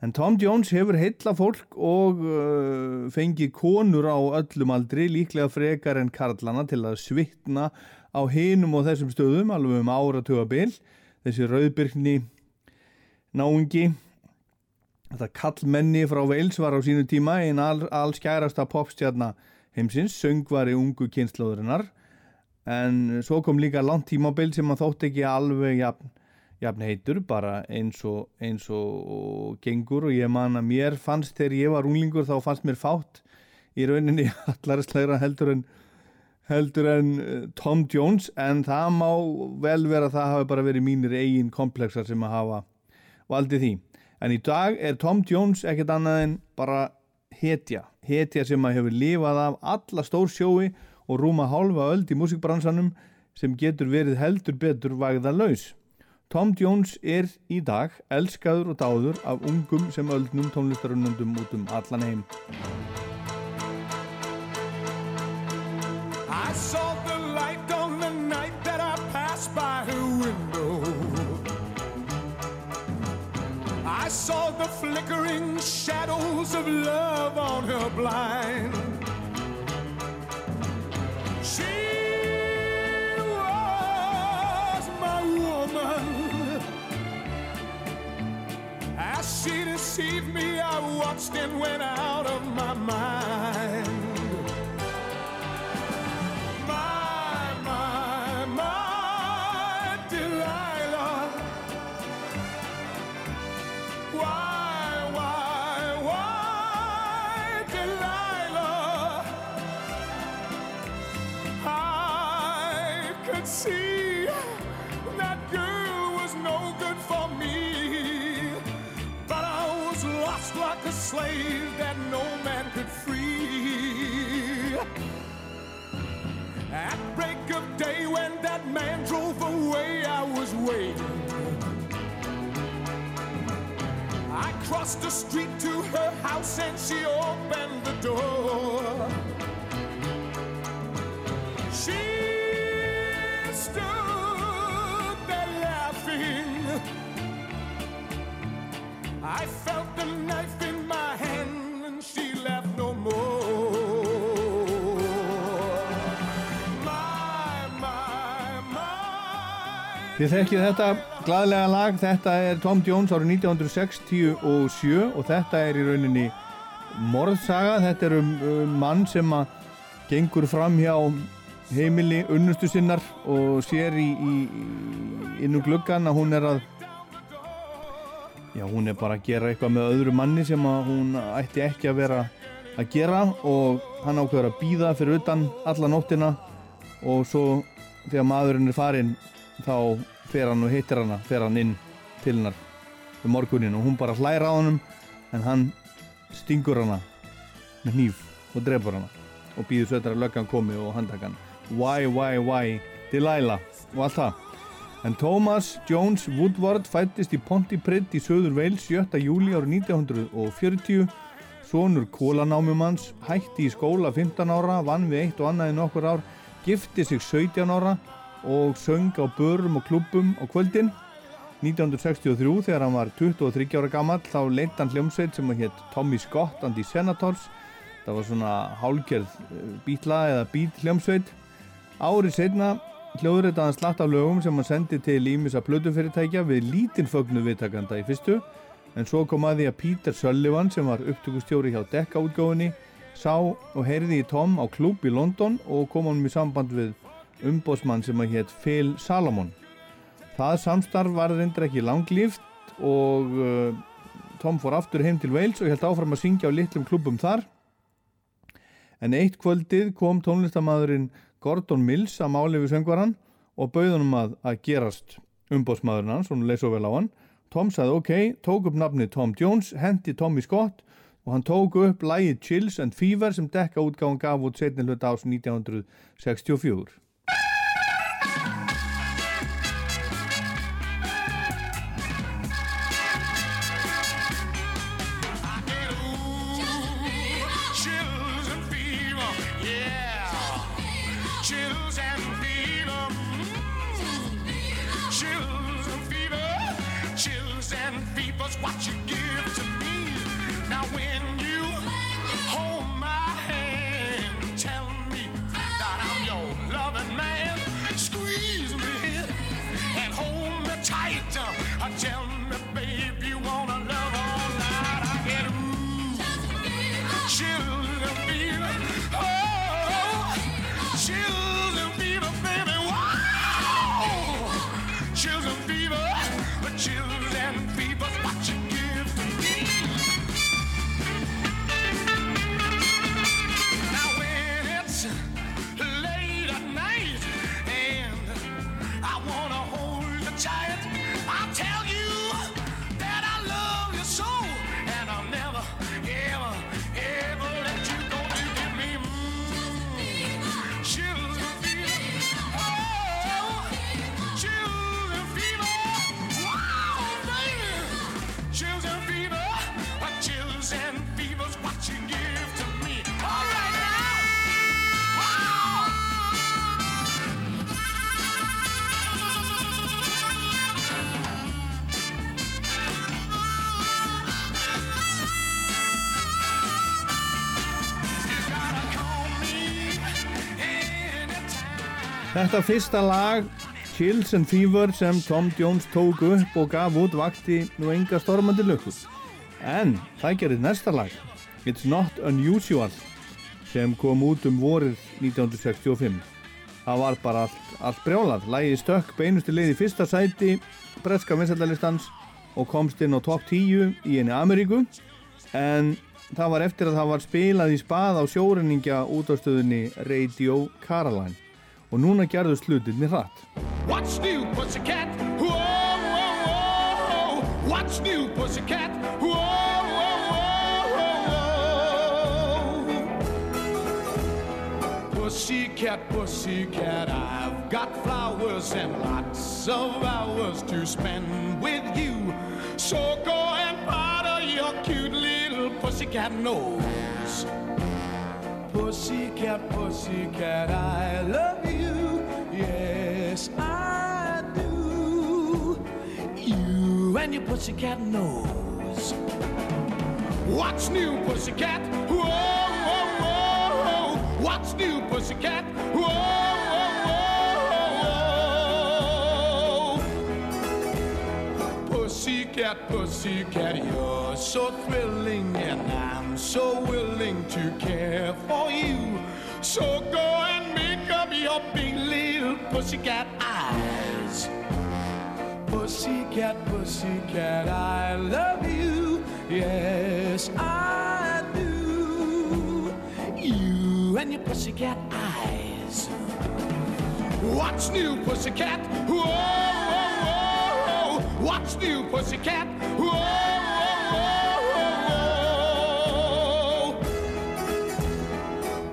En Tom Jones hefur heilla fólk og uh, fengið konur á öllum aldri, líklega frekar en karlana til að svitna á hinum og þessum stöðum, alveg um áratuga bil. Þessi rauðbyrkni náungi, þetta kallmenni frá Wales var á sínu tíma, einn all, alls kærasta popstjarna heimsins, söngvari ungu kynnslóðurinnar en svo kom líka langt tímabil sem að þótt ekki alveg jafn, jafn heitur bara eins og, eins og gengur. Og ég man að mér fannst þegar ég var unglingur þá fannst mér fátt í rauninni *laughs* allarislegra heldur en heldur en eh, Tom Jones en það má vel vera að það hafi bara verið mínir eigin komplexar sem að hafa valdið því en í dag er Tom Jones ekkert annað en bara hetja hetja sem að hefur lifað af alla stór sjói og rúma hálfa öld í músikbransanum sem getur verið heldur betur vægða laus. Tom Jones er í dag elskaður og dáður af ungum sem öldnum tónlistarunandum út um allan heim. I saw the light on the night that I passed by her window. I saw the flickering shadows of love on her blind. She was my woman. As she deceived me, I watched and went out of my mind. Slave that no man could free. At break of day when that man drove away, I was waiting. I crossed the street to her house and she opened the door. She stood there laughing. I felt the knife in my hand and she laughed no more. My, my, my. Þið þekkið þetta gladlega lag, þetta er Tom Jones árið 1967 og þetta er í rauninni morðsaga, þetta er um, um mann sem að gengur fram hjá heimili unnustu sinnar og sér í, í, í innum gluggan að hún er að já, hún er bara að gera eitthvað með öðru manni sem hún ætti ekki að vera að gera og hann ákveður að býða fyrir utan alla nóttina og svo þegar maðurinn er farinn þá fer hann og hittir hana fer hann inn til hennar um morgunin og hún bara hlæra á honum en hann stingur hana með hníf og drefur hana og býður að löggan komi og handtak hann why, why, why, Delilah og allt það en Thomas Jones Woodward fættist í Pontypridd í söður Wales 7. júli árið 1940 sonur kólanámumanns hætti í skóla 15 ára vann við eitt og annað í nokkur ár gifti sig 17 ára og söng á börum og klubbum á kvöldin. 1963 þegar hann var 23 ára gammal þá leitt hann hljómsveit sem hétt Tommy Scott and the Senators. Það var svona hálgerð bítla eða bít hljómsveit. Árið setna hljóður hann slatt af lögum sem hann sendi til ímissa plötufyrirtækja við lítinn fögnu viðtakanda í fyrstu. En svo kom að því að Peter Sullivan sem var upptökustjóri hjá Decca útgáfinni sá og heyrði í Tom á klúb í London og kom hann í samband við umbósmann sem að hétt Phil Salomon. Það samstarf var reyndar ekki langlíft og uh, Tom fór aftur heim til Wales og held áfram að syngja á litlum klubum þar. En eitt kvöldið kom tónlistamæðurinn Gordon Mills að máli við söngvaran og bauðunum að, að gerast umbósmaðurinn hans, hún leið svo vel á hann. Tom sagði ok, tók upp nafni Tom Jones hendi Tommy Scott og hann tók upp lægið Chills and Fever sem dekka útgáðan gaf út setni hluta ás 1964 Þetta fyrsta lag Chills and Fever sem Tom Jones tók upp og gaf út vakti nú enga stormandi lökkur. En það gerir næsta lag It's Not Unusual sem kom út um vorið 1965. Það var bara allt, allt brjálað. Lægi stökk beinustu leið í fyrsta sæti breska vinsætlalistans og komst inn á topp 10 í enni Ameríku en það var eftir að það var spilað í spað á sjórenningja útastöðunni Radio Caroline og núna gerðu slutinni hratt. What's new, pussycat? Whoa, whoa, whoa. What's new, pussycat? Whoa, whoa, whoa, whoa. Pussycat, pussycat, I've got flowers and lots of hours to spend with you. So go and powder your cute little pussycat nose. Pussycat, pussycat, I love you. Yes, I do. You and your pussycat nose. What's new, pussycat? Whoa, whoa, whoa. What's new, pussycat? Pussycat, pussycat, you're so thrilling, and I'm so willing to care for you. So go and make up your big little pussycat eyes. Pussycat, pussycat, I love you. Yes, I do. You and your pussycat eyes. What's new, pussycat? Whoa. What's new, pussycat? Whoa, whoa, whoa.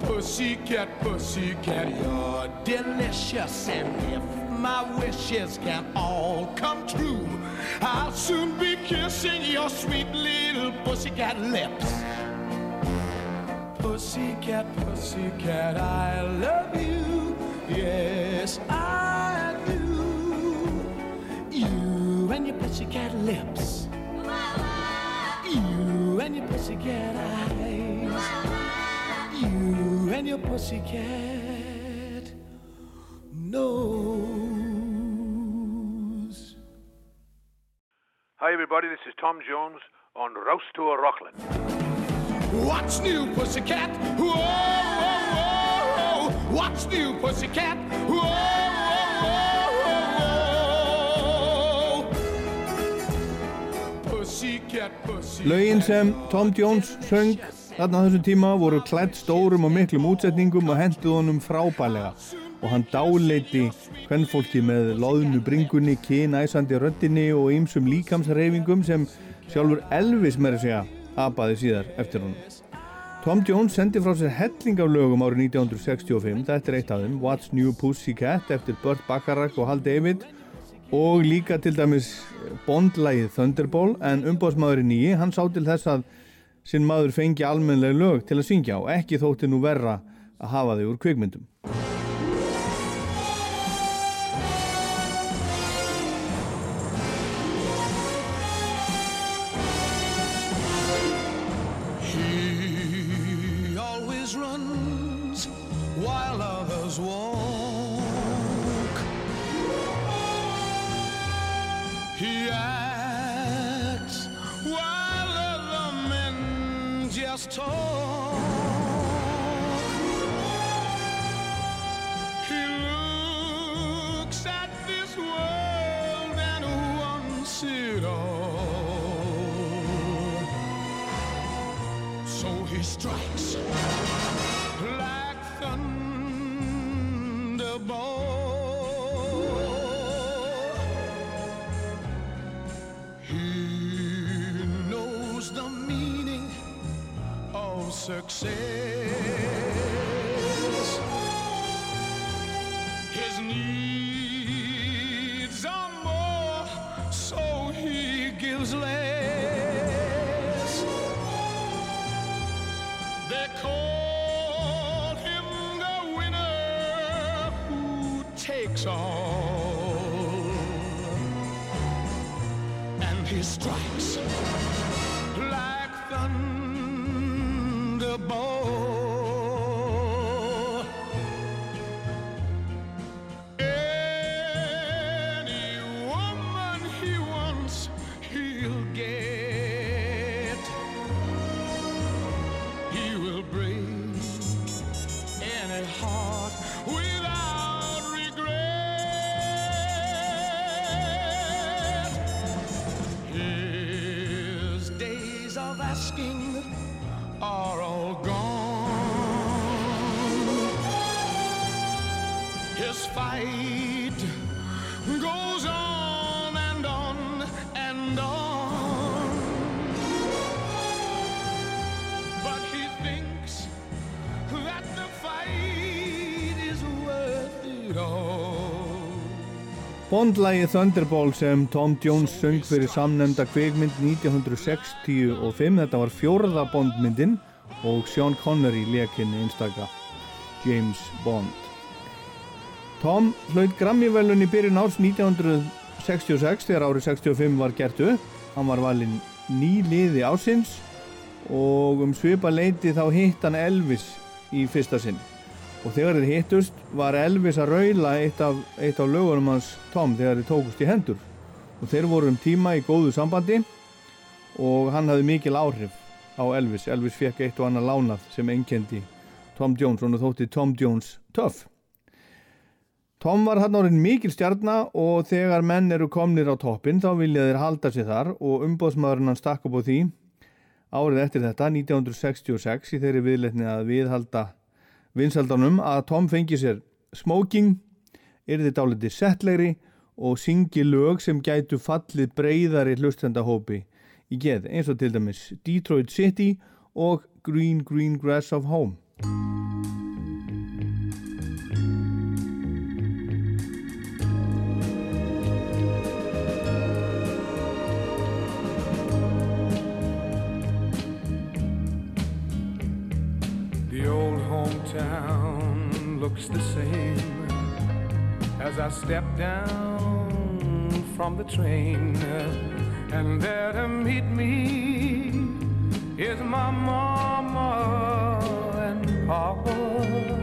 Pussycat, pussycat, you're delicious. And if my wishes can all come true, I'll soon be kissing your sweet little pussycat lips. Pussycat, pussycat, I love you. Yes, I and your pussycat lips. You and your pussycat eyes. You and your pussycat nose. Hi, everybody. This is Tom Jones on Rouse Tour Rokkland. What's new, pussycat? Whoa, whoa, whoa. What's new, pussycat? Whoa, whoa, Lögin sem Tom Jones söng þarna þessum tíma voru klætt stórum og miklum útsetningum og henduð honum frábælega og hann dáleiti hvernfólki með loðnu bringunni, kynæsandi röddinni og ýmsum líkamsreifingum sem sjálfur Elvis með að segja abaði síðar eftir honum. Tom Jones sendi frá sér helling af lögum árið 1965, þetta er eitt af þeim, What's New Pussycat eftir Burt Bacharach og Hal David. Og líka til dæmis Bond-lægið Thunderball en umbóðsmaðurinn nýji, hann sá til þess að sinn maður fengi almennlega lög til að syngja og ekki þótti nú verra að hafa þau úr kvikmyndum. He acts while other men just talk. He looks at this world and wants it all. So he strikes success. His needs are more, so he gives less. They call him the winner who takes all. And he strikes asking are all gone. His fight Bondlægi Thunderball sem Tom Jones söng fyrir samnefnda kveikmynd 1965 þetta var fjórða Bondmyndin og Sean Connery lekinn einstaka James Bond. Tom hlaut Grammy-velun í byrjun árs 1966 þegar árið 65 var gert upp. Hann var valinn nýliði ásins og um svipa leiti þá hitt hann Elvis í fyrsta sinn. Og þegar þeir hittust var Elvis að raula eitt af, eitt af lögunum hans Tom þegar þeir tókust í hendur. Og þeir voru um tíma í góðu sambandi og hann hafði mikil áhrif á Elvis. Elvis fekk eitt og annað lánað sem einkendi Tom Jones og hann þótti Tom Jones töff. Tom var hann orðin mikil stjarnar og þegar menn eru komnir á toppin þá vilja þeir halda sig þar og umbóðsmaðurinn hann stakk upp á því árið eftir þetta 1966 í þeirri viðletni að viðhalda vinsaldanum að Tom fengi sér smoking, yrði dáliti settlegri og syngi lög sem gætu fallið breyðari hlustendahópi í geð eins og til dæmis Detroit City og Green Green Grass of Home. Hometown looks the same as I step down from the train. And there to meet me is my mama and papa.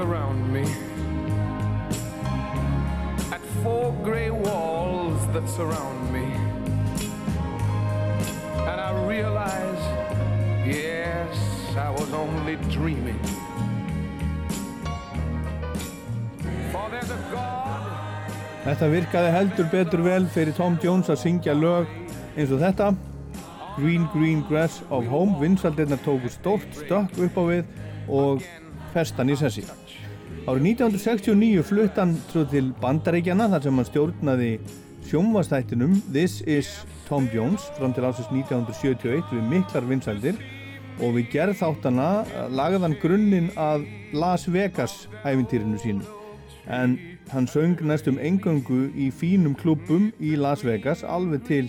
around me at four gray walls that surround me. And I realize, yes, I was only dreaming. For there's a God. Þetta virkaði heldur betur vel fyrir Tom Jones að syngja lög eins og þetta Green Green Grass of Home vinsaldirnar tóku stórt stökk upp á við og festan í sessi Árið 1969 flutt hann svo til Bandaríkjana þar sem hann stjórnaði sjónvastættinum This is Tom Jones fram til ásins 1971 við miklar vinsaldir og við gerð þáttana lagði hann grunninn að Las Vegas æfintýrinu sínu. En hann söng næstum engöngu í fínum klubbum í Las Vegas alveg til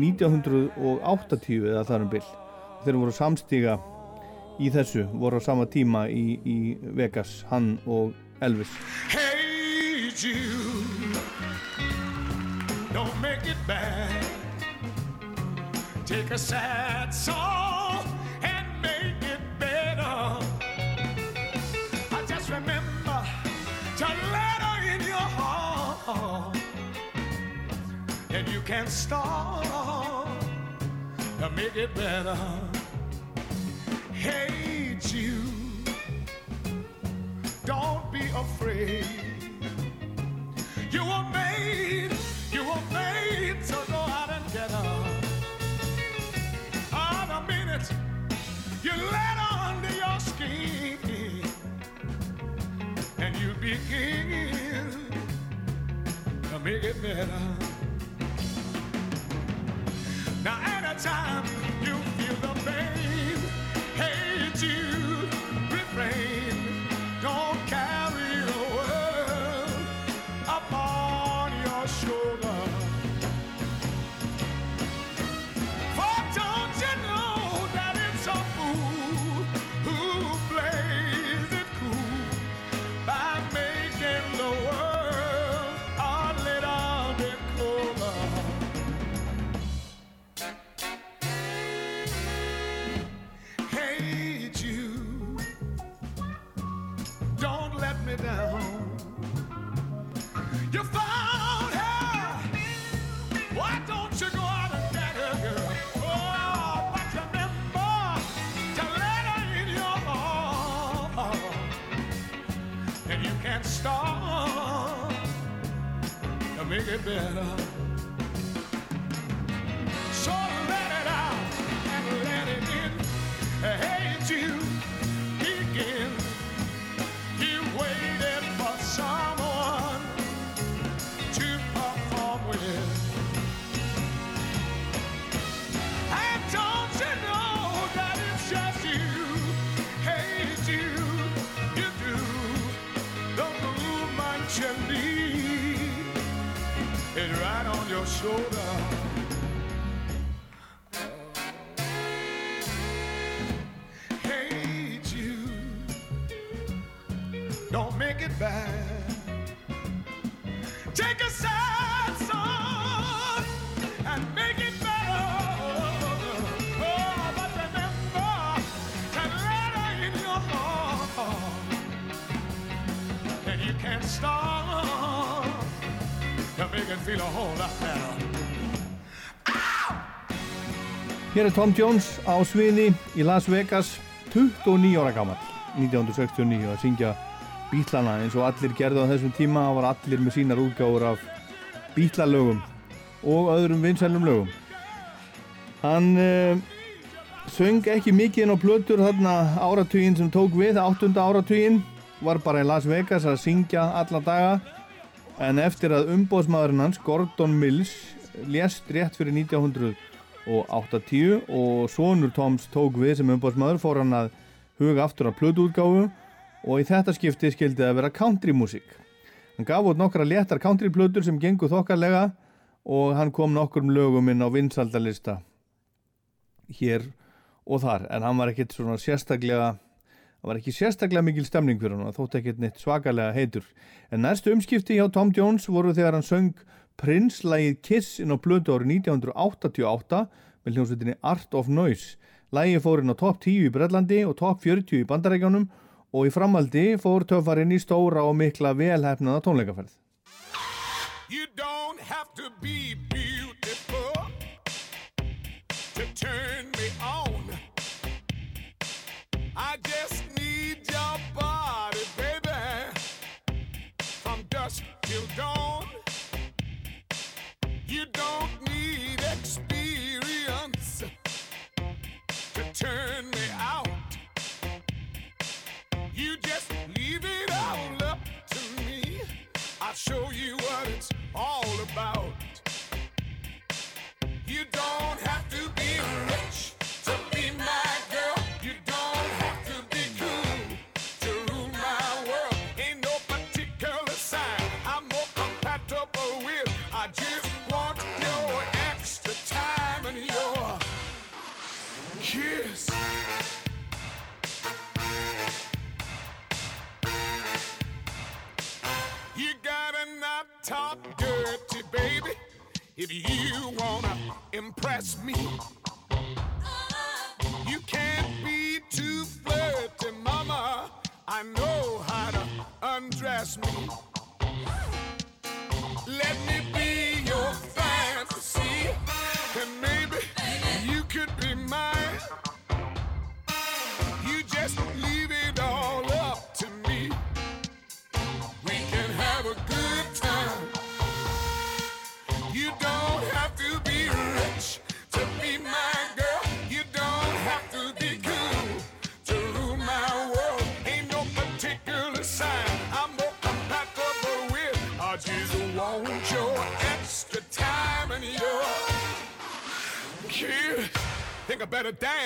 1980 eða þar um byll þeir voru samstíga í þessu voru á sama tíma í, í Vegas hann og Elvis Hey Jude, don't make it bad. Take a sad song and make it better. I just remember to let her in your heart. and you can start to make it better. Hey, you. don't be afraid. You were made, you were made to go out and get her. On a minute, you let under your skin, and you begin to make it better. Now, anytime better. Hér er Tom Jones á sviði í Las Vegas 29 ára gammal 1969 að syngja bítlana eins og allir gerðu á þessum tíma. Það var allir með sínar útgáfur af bítlalögum og öðrum vinsælum lögum. Hann uh, söng ekki mikið inn á plötur þarna áratuginn sem tók við, áttunda áratuginn var bara í Las Vegas að syngja alla daga. En eftir að umbóðsmaðurinn hans Gordon Mills lést rétt fyrir 1980 og sonur Toms tók við sem umbóðsmaður fór hann að huga aftur á plötuútgáfu og í þetta skipti skildi það að vera countrymúsík. Hann gaf út nokkra léttar countryplötur sem gengur þokkarlega og hann kom nokkrum lögum inn á vinsaldalista hér og þar en hann var ekkit svona sérstaklega það var ekki sérstaklega mikil stemning fyrir hann þótt ekkit neitt svakalega heitur en næstu umskipti hjá Tom Jones voru þegar hann söng Prince-lægið Kiss inn á blötu árið 1988 með hljómsveitinni Art of Noise Lægið fór inn á top 10 í Brellandi og top 40 í Bandarækjánum og í framaldi fór töffarinn í stóra og mikla velhæfnaða tónleikaferð. You don't have to be beautiful to turn me on. I just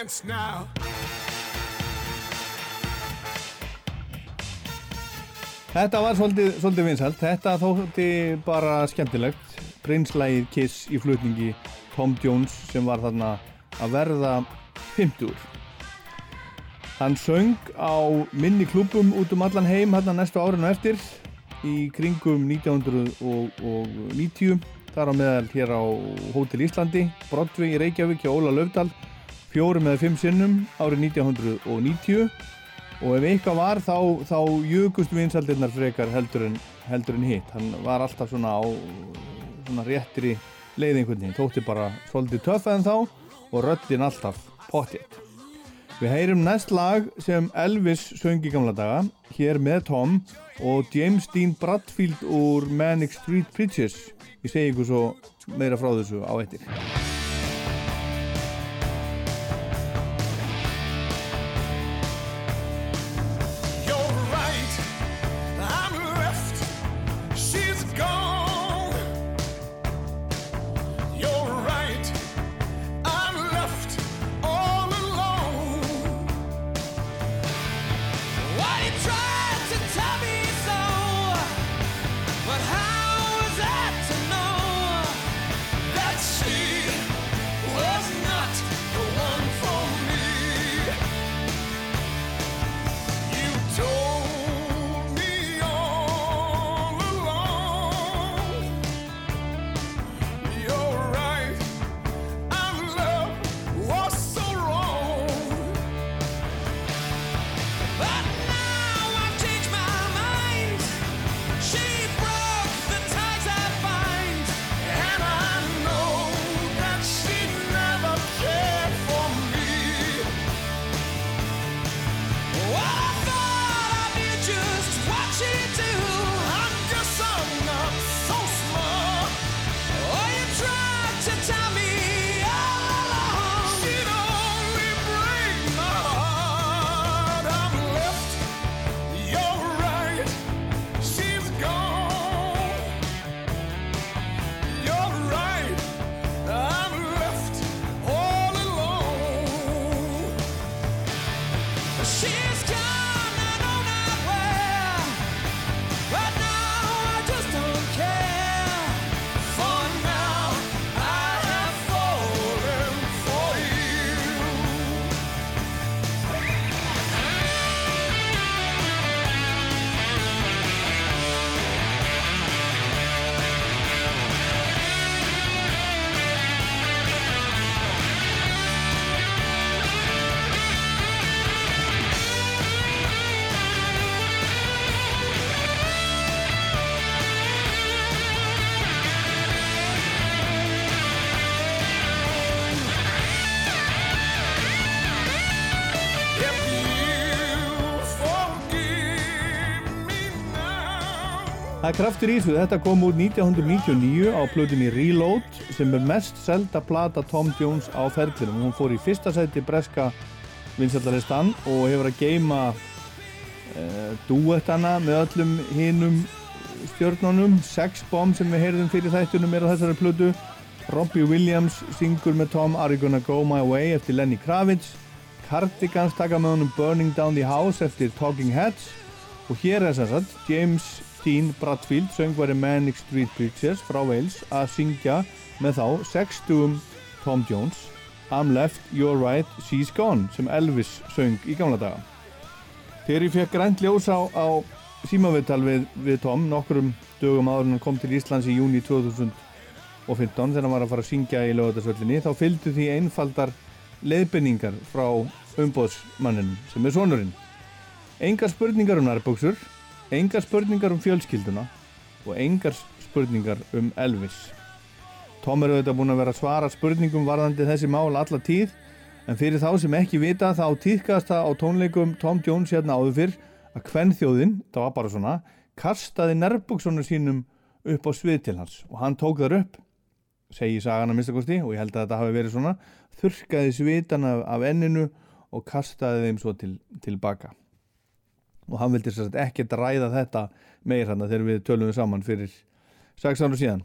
dance now. Þetta var svolítið, svolítið vinsalt, þetta þótti bara skemmtilegt. Prinslægið Kiss í flutningi Tom Jones sem var þarna að verða 50 Hann söng á minni klúbum út um allan heim hérna næstu árinu eftir í kringum 1990 þar á meðal hér á Hótel Íslandi, Broadway í Reykjavík hjá Óla Löfdal fjórum eða fimm sinnum árið 1990 og ef eitthvað var þá, þá jökust vinsaldirnar frekar heldur en, heldur en hitt. Hann var alltaf svona á svona réttri leið einhvern veginn. Þótti bara svolítið töff en þá og röddinn alltaf pottjett Við heyrum næst lag sem Elvis söng í gamla daga hér með Tom og James Dean Bradfield úr Manic Street Preachers. Ég segi ykkur svo meira frá þessu á eittir Það er kraftur í þessu, þetta kom út 1999 á plötunni Reload sem er mest selda plata Tom Jones á ferðlinum. Hún fór í fyrsta sæti breska vinsaldalistan og hefur að geima uh, duettana með öllum hinum stjörnunum. Sex Bomb sem við heyrðum fyrir þættunum er á þessari plötu. Robbie Williams syngur með Tom Are You Gonna Go My Way eftir Lenny Kravitz. Cardigans taka með honum Burning Down the House eftir Talking Heads og hér er þess að James Dean Bradfield, söngvari Manic Street Preachers frá Wales að syngja með þá 60 Tom Jones I'm Left, You're Right, She's Gone sem Elvis söng í gamla daga. Þegar ég fekk grænt ljós á, á símaviðtal við, við Tom nokkrum dögum áður en hann kom til Íslands í júni 2015 þegar hann var að fara að syngja í lögatarsvöllinni þá fylgdu því einfaldar leiðbenningar frá umbóðsmannin sem er sonurinn. Engar spurningar um nærbóksur engar spurningar um fjölskylduna og engar spurningar um Elvis. Tom er auðvitað búin að vera að svara spurningum varðandi þessi mál alla tíð en fyrir þá sem ekki vita þá týðkast það á tónleikum Tom Jones hérna áður fyrr að kvennþjóðin, það var bara svona kastaði nærbóksunum sínum upp á svið til hans og hann tók þar upp segi sagan að minnstakosti og ég held að þetta hafi verið svona þurrkaði svitan af, af enninu og kastaði þeim svo til, tilbaka og hann vildi sér ekkert ræða þetta meir hann þegar við tölum við saman fyrir 6 ára síðan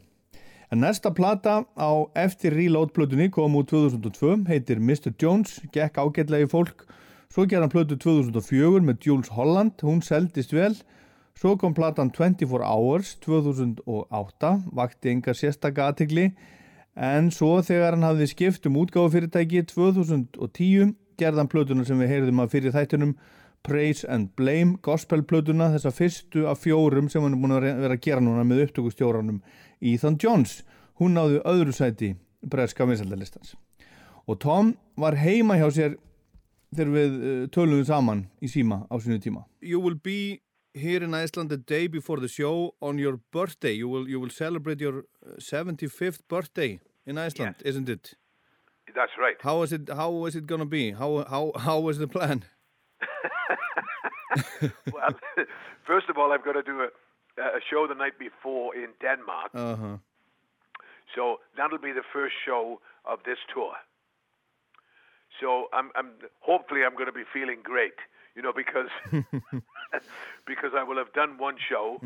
En næsta plata á eftir Reload plötunni kom úr 2002, heitir Mr. Jones, gekk ágætlegi fólk. Svo gerði hann plötu 2004 með Jules Holland, hún seldist vel. Svo kom platan 24 Hours 2008, vakti engar sérstaka aðtegli. En svo þegar hann hafði skipt um útgáðufyrirtæki 2010 gerði hann plötuna sem við heyrðum að fyrir þættunum Praise and Blame gospelplötuna, þessa fyrstu af fjórum sem hann er búin að vera að gera núna með upptökustjóranum Ethan Jones. Hún náði öðru sæti breska vinsaldalistans. Og Tom var heima hjá sér þegar við uh, töluðum saman í síma á sinu tíma. You will be here in Iceland the day before the show on your birthday. You will, you will celebrate your 75th birthday in Iceland, Yes. isn't it? That's right. How is it, how is it gonna be? How, how, how is the plan? *laughs* well, *laughs* first of all, I've got to do a, a show the night before in Denmark. Uh-huh. So that'll be the first show of this tour. So I'm, I'm hopefully I'm going to be feeling great, you know, because *laughs* because I will have done one show,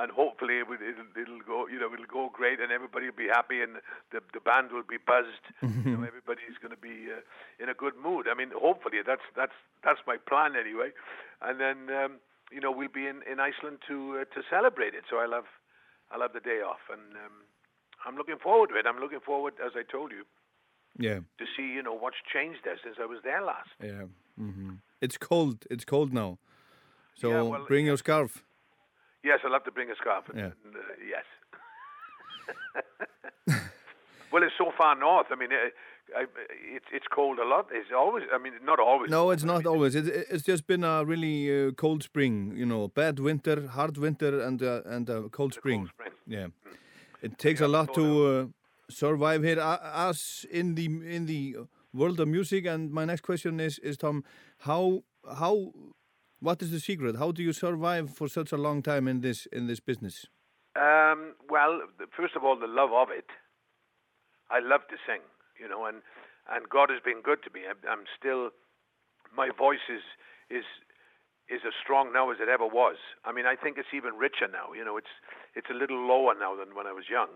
and hopefully it will, it'll, it'll go, you know, it'll go great, and everybody will be happy, and the the band will be buzzed. *laughs* you know, everybody's going to be uh, in a good mood. I mean, hopefully that's that's that's my plan anyway, and then um, you know we'll be in, in Iceland to uh, to celebrate it. So I'll have I'll have the day off, and um, I'm looking forward to it. I'm looking forward, as I told you, Yeah, to see you know what's changed there since I was there last. yeah. mm-hmm. It's cold, it's cold now. So Yeah, well, bring your scarf. Yes, I'll have to bring a scarf. Yeah. uh, yes. *laughs* well, it's so far north. I mean, uh, I, it's it's cold a lot. It's always. I mean, not always. No, it's not always. It, it- it's just been a really uh, cold spring. You know, bad winter, hard winter, and uh, and a cold spring. spring. Yeah, it takes a lot to uh, survive here. Us in the in the world of music. And my next question is is Tom, how how what is the secret? How do you survive for such a long time in this in this business? Um, well, first of all, the love of it. I love to sing, you know, and and God has been good to me. I'm, I'm still, my voice is is is as strong now as it ever was. I mean, I think it's even richer now. You know, it's it's a little lower now than when I was young,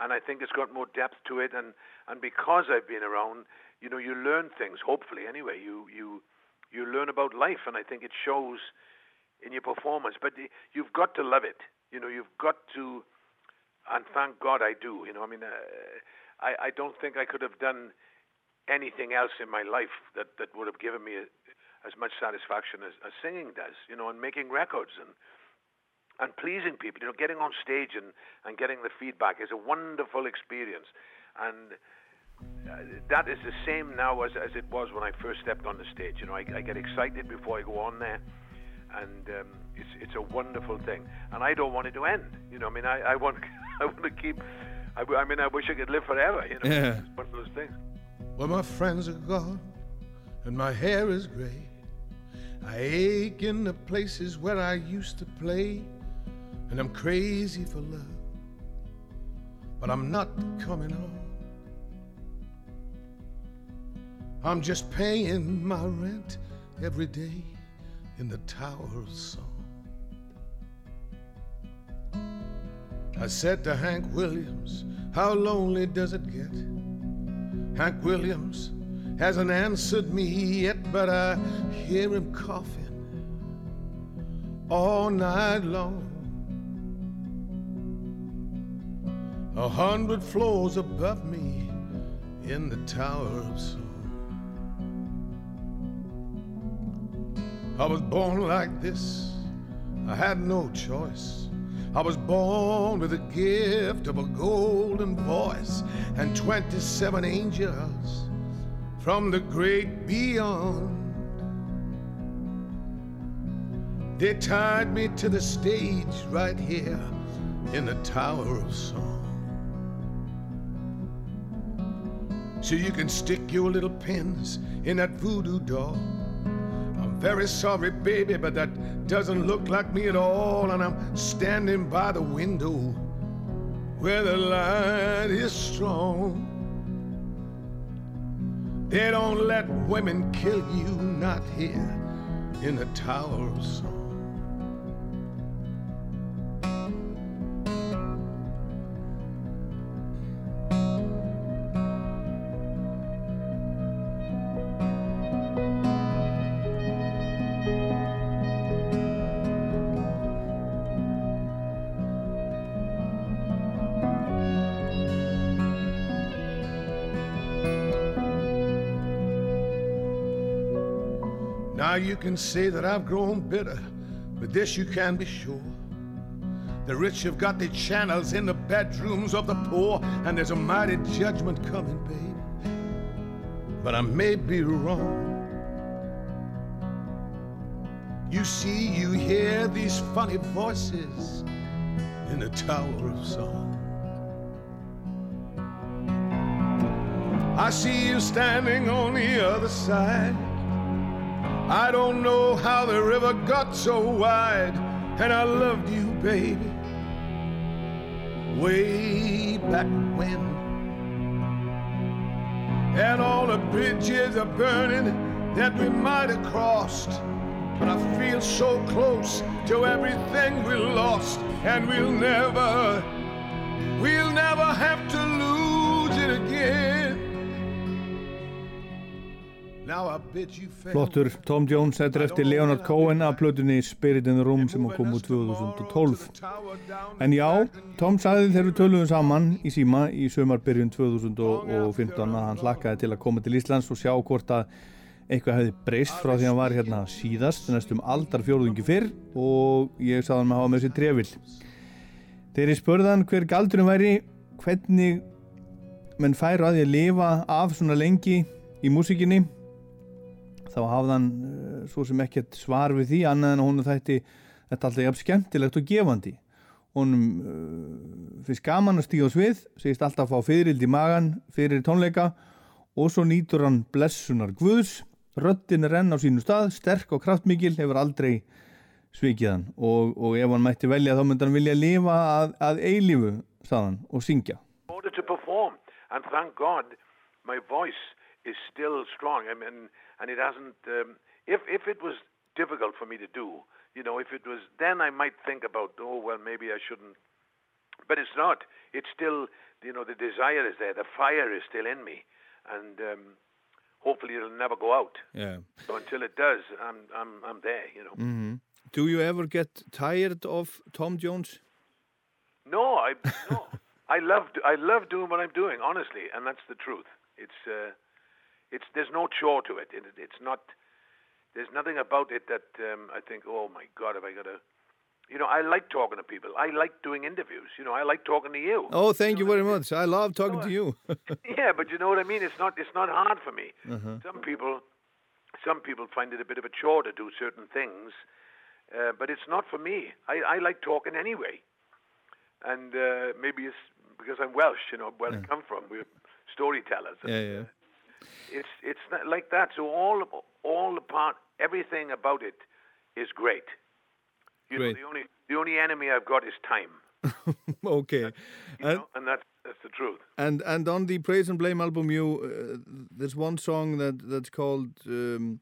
and I think it's got more depth to it. And and because I've been around, you know, you learn things. Hopefully, anyway, you you you learn about life, and I think it shows in your performance. But you've got to love it. You know, you've got to, and thank God I do. You know, I mean, uh, I I don't think I could have done anything else in my life that that would have given me a, as much satisfaction as, as singing does. You know, and making records and and pleasing people. You know, getting on stage and and getting the feedback is a wonderful experience, and. Uh, that is the same now as, as it was when I first stepped on the stage. You know, I, I get excited before I go on there, and um, it's it's a wonderful thing. And I don't want it to end. You know, I mean, I, I want *laughs* I want to keep. I mean, I wish I could live forever. You know, Yeah. it's one of those things. Well, my friends are gone, and my hair is gray. I ache in the places where I used to play, and I'm crazy for love, but I'm not coming home. I'm just paying my rent every day in the Tower of Song. I said to Hank Williams, How lonely does it get? Hank Williams hasn't answered me yet, but I hear him coughing all night long. A hundred floors above me in the Tower of Song. I was born like this, I had no choice. I was born with the gift of a golden voice and 27 angels from the great beyond. They tied me to the stage right here in the Tower of Song. So you can stick your little pins in that voodoo doll. Very sorry, baby, but that doesn't look like me at all. And I'm standing by the window where the light is strong. They don't let women kill you, not here in the Tower of Song. Can say that I've grown bitter, but this you can be sure. The rich have got their channels in the bedrooms of the poor, and there's a mighty judgment coming, baby. But I may be wrong. You see, you hear these funny voices in the Tower of Song. I see you standing on the other side. I don't know how the river got so wide, and I loved you, baby, way back when. And all the bridges are burning that we might have crossed. But I feel so close to everything we lost, and we'll never, we'll never have to lose it again. Flottur Tom Jones er eftir Leonard Cohen af plötunni Spirit in the Room sem kom úr 2012 En já, Tom sagði þegar við töluðum saman í síma í sömarbyrjun 2015 að hann hlakkaði til að koma til Íslands og sjá hvort að eitthvað hefði breyst frá því að hann var hérna síðast næstum aldar fjórðungi fyrr og ég sagði hann að hafa með sér trefil. Þegar ég spurðan hver galdurum væri hvernig menn færu að því að lifa af svona lengi í músikinni þá hafði hann uh, svo sem ekkert svar við því annað en hún þætti þetta alltaf jafn skemmtilegt og gefandi. Honum uh, finnst gaman að stíga á svið segist alltaf að fá fyririldi magan fyrir tónleika og svo nýtur hann blessunar guðs. Röddin er enn á sínu stað, sterk og kraftmikil hefur aldrei svikið hann. Og, og ef hann mætti velja þá myndi hann vilja lifa að, að eilífu saðan og syngja. In order to perform. And thank God, my voice is still strong. I mean, and it hasn't. Um, if if it was difficult for me to do, you know, if it was, then I might think about, oh well, maybe I shouldn't. But it's not. It's still, you know, the desire is there. The fire is still in me, and um, hopefully it'll never go out. yeah. So until it does, I'm I'm I'm there. You know. mm Do you ever get tired of Tom Jones? No, I no. *laughs* I love I love doing what I'm doing, honestly, and that's the truth. It's uh, it's there's no chore to it. it. It's not. There's nothing about it that um, I think, oh my God, have I got to? You know, I like talking to people. I like doing interviews. You know, I like talking to you. Oh, thank you very much. I love talking to you. *laughs* Yeah, but you know what I mean. It's not. It's not hard for me. Uh-huh. Some people, some people find it a bit of a chore to do certain things, uh, but it's not for me. I, I like talking anyway, and uh, maybe it's because I'm Welsh. You know, where I come from. We're storytellers. yeah, yeah. It's it's not like that. So all all the part, everything about it is great. You Great. know, the only the only enemy I've got is time. *laughs* okay. And, know, and that's that's the truth. and and on the Praise and Blame album, you uh, there's one song that that's called um,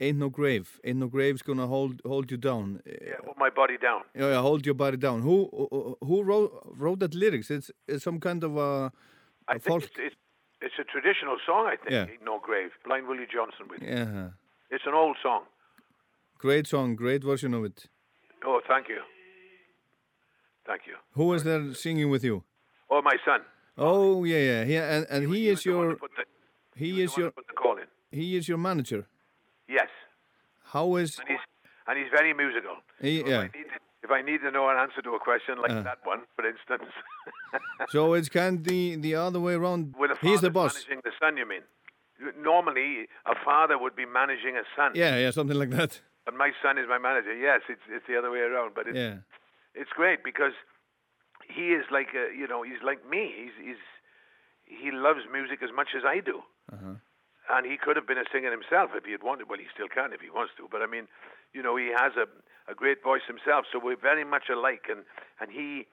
"Ain't No Grave." Ain't no grave's gonna hold hold you down. Yeah, hold my body down. Yeah, yeah, hold your body down. Who who- wrote wrote that lyrics? It's it's some kind of a, I a think folk. it's, it's it's a traditional song. I think. Yeah. Ain't No Grave, Blind Willie Johnson with you. Yeah, It's an old song. great song, great version of it. Oh, thank you. Thank you. Who is there singing with you? Oh, my son. Oh yeah, yeah, yeah, and and he is was the one your the, he was is your put the call in. he is your manager. Yes, How is and he's and he's very musical. he? So Yeah. I, if I need to know an answer to a question like Uh. that one, for instance, *laughs* So it's kind of the the other way around. with a He's the boss. managing the son, you mean? Normally, a father would be managing a son, Yeah, yeah, something like that. and my son is my manager. Yes, it's it's the other way around, but it's Yeah. it's great because he is like a, you know he's like me. He's he's he loves music as much as I do. Uh-huh. And he could have been a singer himself if he had wanted. Well, he still can if he wants to. But I mean, you know, he has a, a great voice himself. So we're very much alike. And, and he,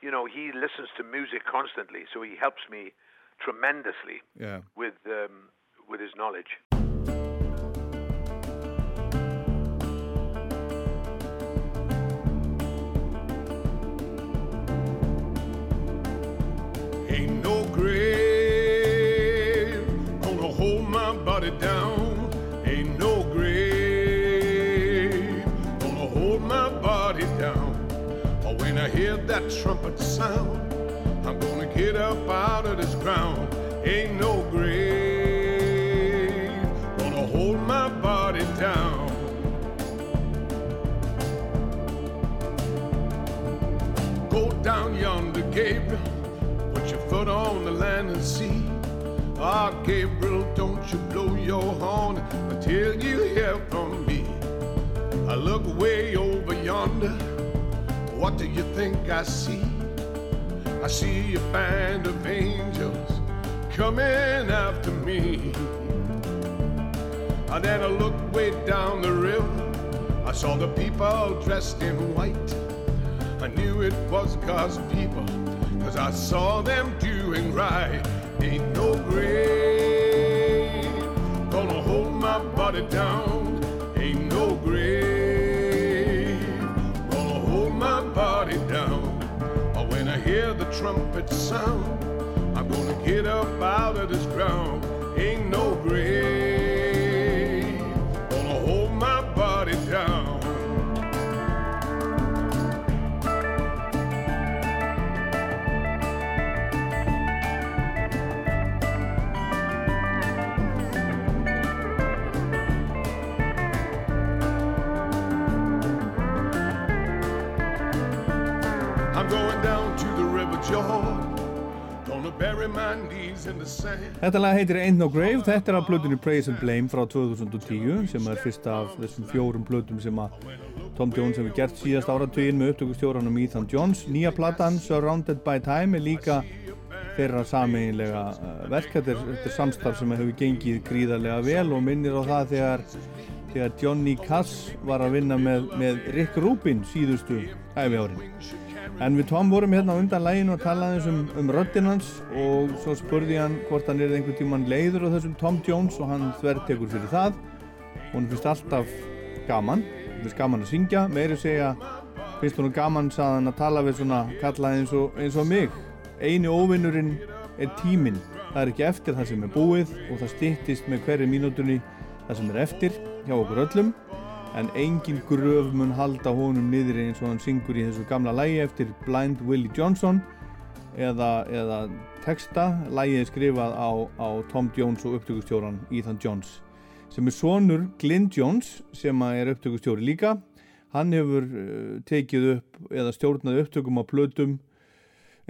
you know, he listens to music constantly. So he helps me tremendously Yeah. with, um, with his knowledge. That trumpet sound, I'm gonna get up out of this ground. Ain't no grave gonna hold my body down. Go down yonder, Gabriel. Put your foot on the land and see. Ah, Gabriel, don't you blow your horn until you hear from me. I look way over yonder. What do you think I see? I see a band of angels coming after me. And then I looked way down the river. I saw the people dressed in white. I knew it was God's people, cause I saw them doing right. Ain't no grave gonna hold my body down. Trumpet sound, I'm gonna get up out of this ground. Ain't no grave Þetta lag heitir Ain't No Grave, þetta er af plötunni Praise and Blame frá 2010 sem er fyrsta af þessum fjórum plötum sem að Tom Jones hefur gert síðast áratugin með upptökustjóranum Ethan Jones. Nýja platan Surrounded by Time er líka þeirra sameinlega uh, verk, þetta er, er samstarf sem hefur gengið gríðarlega vel og minnir á það þegar, þegar Johnny Cass var að vinna með, með Rick Rubin síðustu æfi árin. En við Tom vorum hérna undan læginu og talaði um, um röddinn hans og svo spurði hann hvort hann er einhvern tíman leiður á þessum Tom Jones og hann þvertekur fyrir það. Og hann finnst alltaf gaman, hann finnst gaman að syngja, meiri segja finnst hann gaman saðan að tala við svona kallaði eins og, eins og mig. Einu óvinnurinn er tíminn, það er ekki eftir það sem er búið og það styttist með hverju mínútunni það sem er eftir hjá okkur öllum en engin gröf mun halda honum niður eins og hann syngur í þessu gamla lægi eftir Blind Willie Johnson eða, eða texta. Lægið skrifað á, á Tom Jones og upptökustjóran Ethan Jones sem er sonur Glyn Jones sem er upptökustjóri líka. Hann hefur uh, tekið upp eða stjórnað upptökum á plötum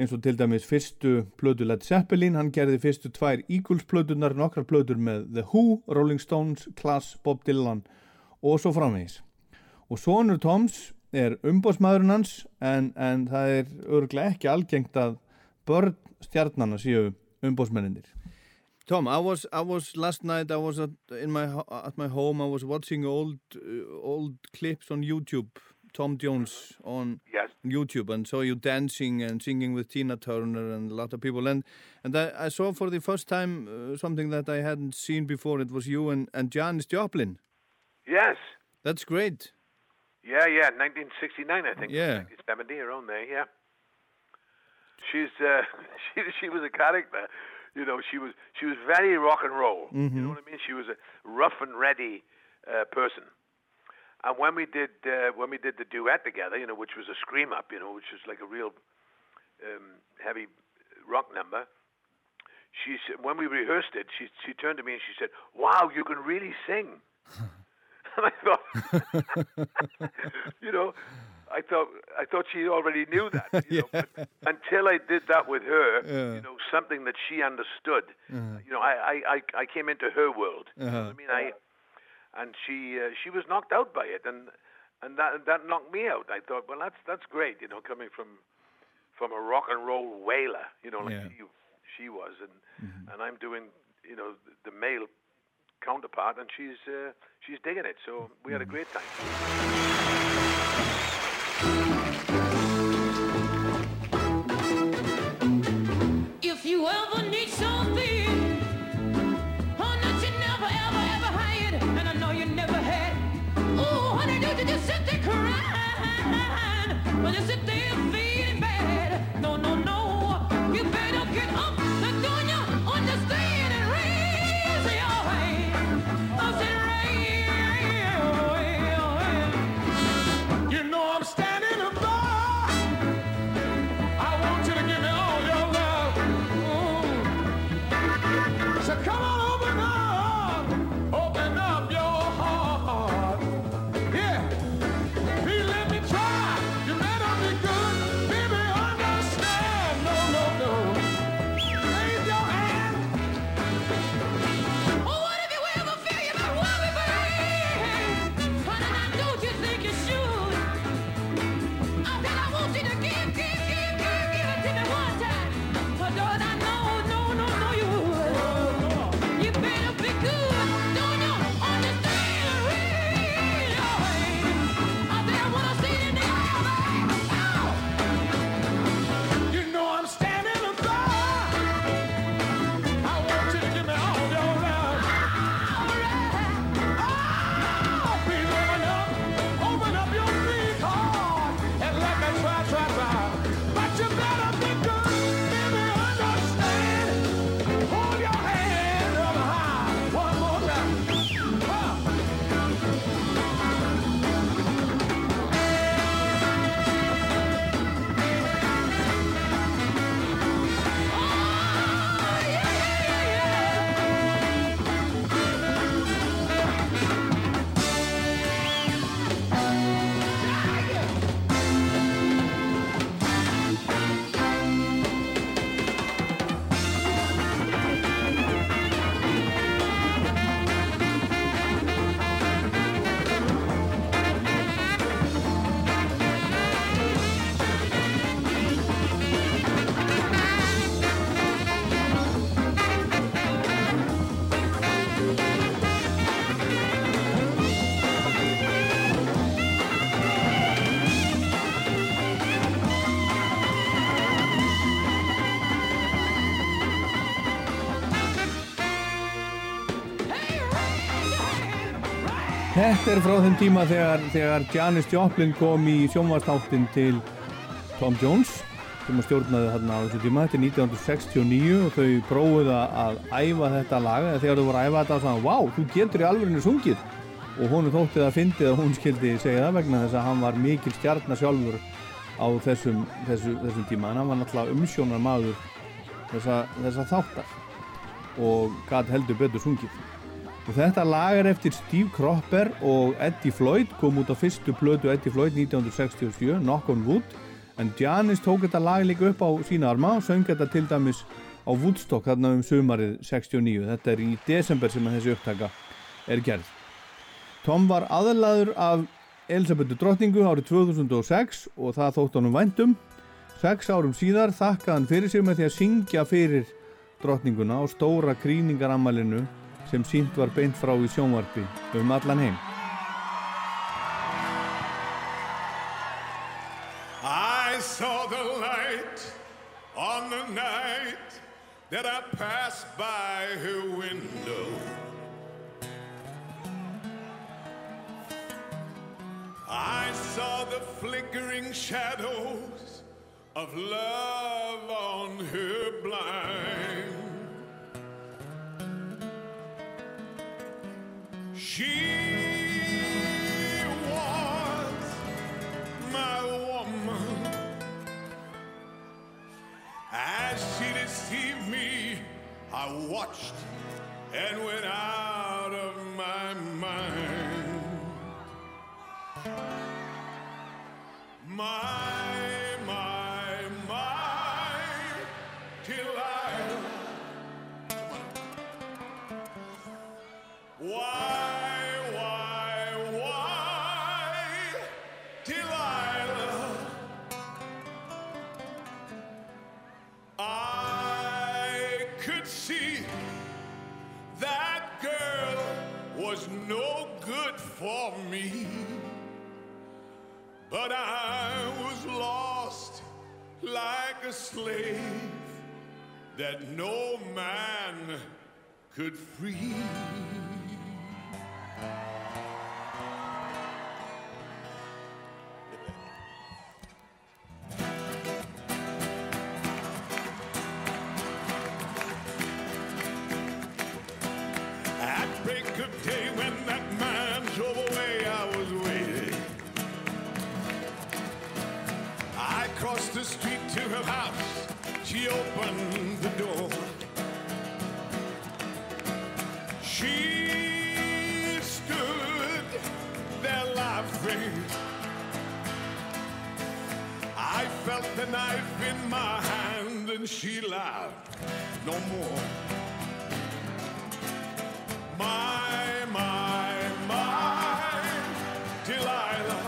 eins og til dæmis fyrstu plötu Led Zeppelin, hann gerði fyrstu tvær Eagles plötunar, nokkrar plötur með The Who, Rolling Stones, Class, Bob Dylan og svo framvegis. Og sonur Toms er umbóðsmaðurinn hans en, en það er örglega ekki algengt að börn stjarnana séu umbóðsmenninir. Tom, I was I was last night I was at in my at my home I was watching old uh, old clips on YouTube Tom Jones on Yes. YouTube and saw you dancing and singing with Tina Turner and a lot of people and and I, I saw for the first time uh, something that I hadn't seen before it was you and, and Janis Joplin Yes. that's great Yeah, yeah, 1969, I think. Yeah. 1970, around there, yeah. She's, uh, *laughs* she, she was a character. You know, she was, she was very rock and roll. You know what I mean? She was a rough and ready uh, person. And when we did, uh, when we did the duet together, you know, which was a scream up, you know, which was like a real um, heavy rock number. She said, when we rehearsed it, she she turned to me and she said, "Wow, you can really sing." *laughs* and *laughs* I thought, *laughs* you know, I thought I thought she already knew that. *laughs* You know, but until I did that with her, you know, something that she understood. Uh-huh. You know, I, I, I, I came into her world. You know I uh-huh. mean, I and she uh, she was knocked out by it, and and that that knocked me out. I thought, well, that's that's great. You know, coming from from a rock and roll whaler, you know, like Yeah. she she was, and mm-hmm. and I'm doing, you know, the male counterpart, and she's uh, she's digging it. So we had a great time. If you ever need something, oh, that you never, ever, ever had, and I know you never had. Oh, honey, don't you just sit there crying, but you sit there feeling bad. No, no, no, er frá þeim tíma þegar, þegar Janis Joplin kom í sjónvastáttin til Tom Jones sem að stjórnaði þarna á þessu tíma. Þetta er 1969 og þau prófuðu að æfa þetta lag. Eða þegar þau voru að æfa þetta og sagði Vá, þú getur í alveginu sungið. Og hún þótti það að fyndið að hún skildi segja það vegna þess að hann var mikil stjarnar sjálfur á þessum, þessu, þessum tíma. En hann var náttúrulega umsjónar maður þessa, þessa þáttar og gæti heldur betur sungið og þetta lag er eftir Steve Cropper og Eddie Floyd kom út á fyrstu plötu Eddie Floyd 1967 Knock on Wood. En Janis tók þetta lag líka upp á sína arma og söng þetta til dæmis á Woodstock þarna um sumarið 69 þetta er í desember sem þessi upptaka er gerð. Tom var aðlaður af Elisabethu drottningu árið 2006 og það þótt honum væntum sex árum síðar þakkaði hann fyrir sig með því að syngja fyrir drottninguna á stóra krýningarammalinu sem sínt var beint frá í sjónvarpi um allan heim. I saw the light on the night that I passed by her window. I saw the flickering shadows of love on her blind. She was my woman. As she deceived me, I watched and went out of my mind. My, my, my, till I. but I was lost like a slave that no man could free. At the knife in my hand and she laughed no more. My, my, my, Delilah.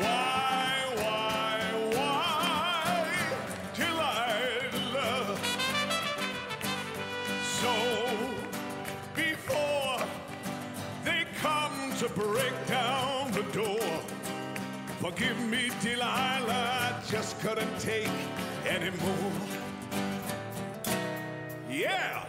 Why, why, why, Delilah? So, before they come to break down the door, forgive me, Delilah, I just couldn't take anymore. Yeah.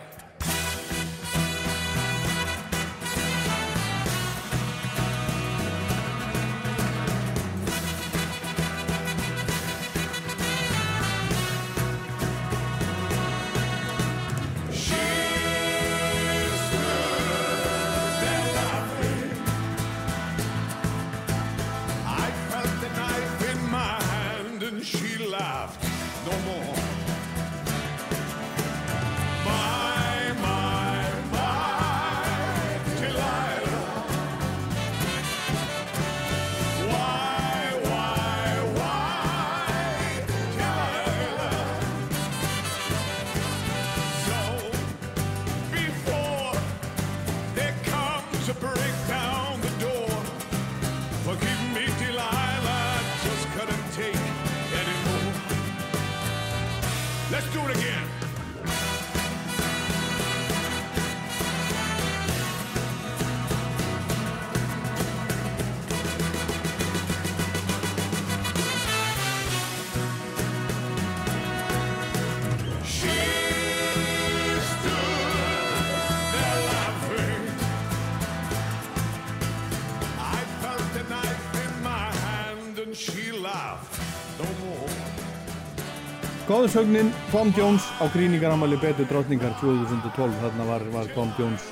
Góðsögnin Tom Jones á gríningaramali betur drottningar 2012 þarna var, var Tom Jones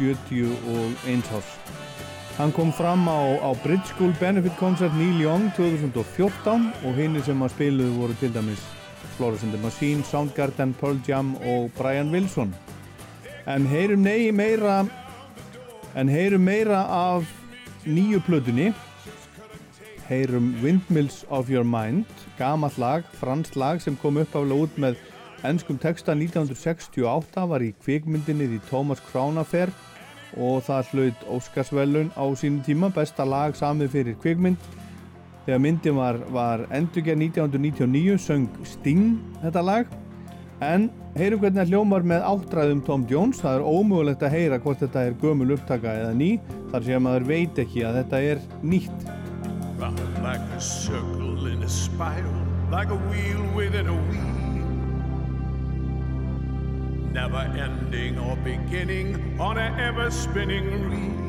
71 árs. Hann kom fram á, á Bridge School Benefit Concert Neil Young 2014 og hinn sem að spiluðu voru til dæmis Flores and the Machine, Soundgarden, Pearl Jam og Brian Wilson. En heyrum nei meira en heyrum meira af nýju plötunni heyrum Windmills of Your Mind gamall lag, fransk lag sem kom uppaflega út með ennskum texta 1968 var í kvikmyndinni því Thomas Crown Affair og það hlaut Óskarsvellun á sínum tíma besta lag samið fyrir kvikmynd. Þegar myndin var, var endurgerð 1999 söng Sting þetta lag. En heyrum hvernig það hljómar með áttræðum Tom Jones. Það er ómögulegt að heyra hvort þetta er gömul upptaka eða ný þar sem maður veit ekki að þetta er nýtt Round like a circle in a spiral, like a wheel within a wheel. Never ending or beginning on an ever spinning reel.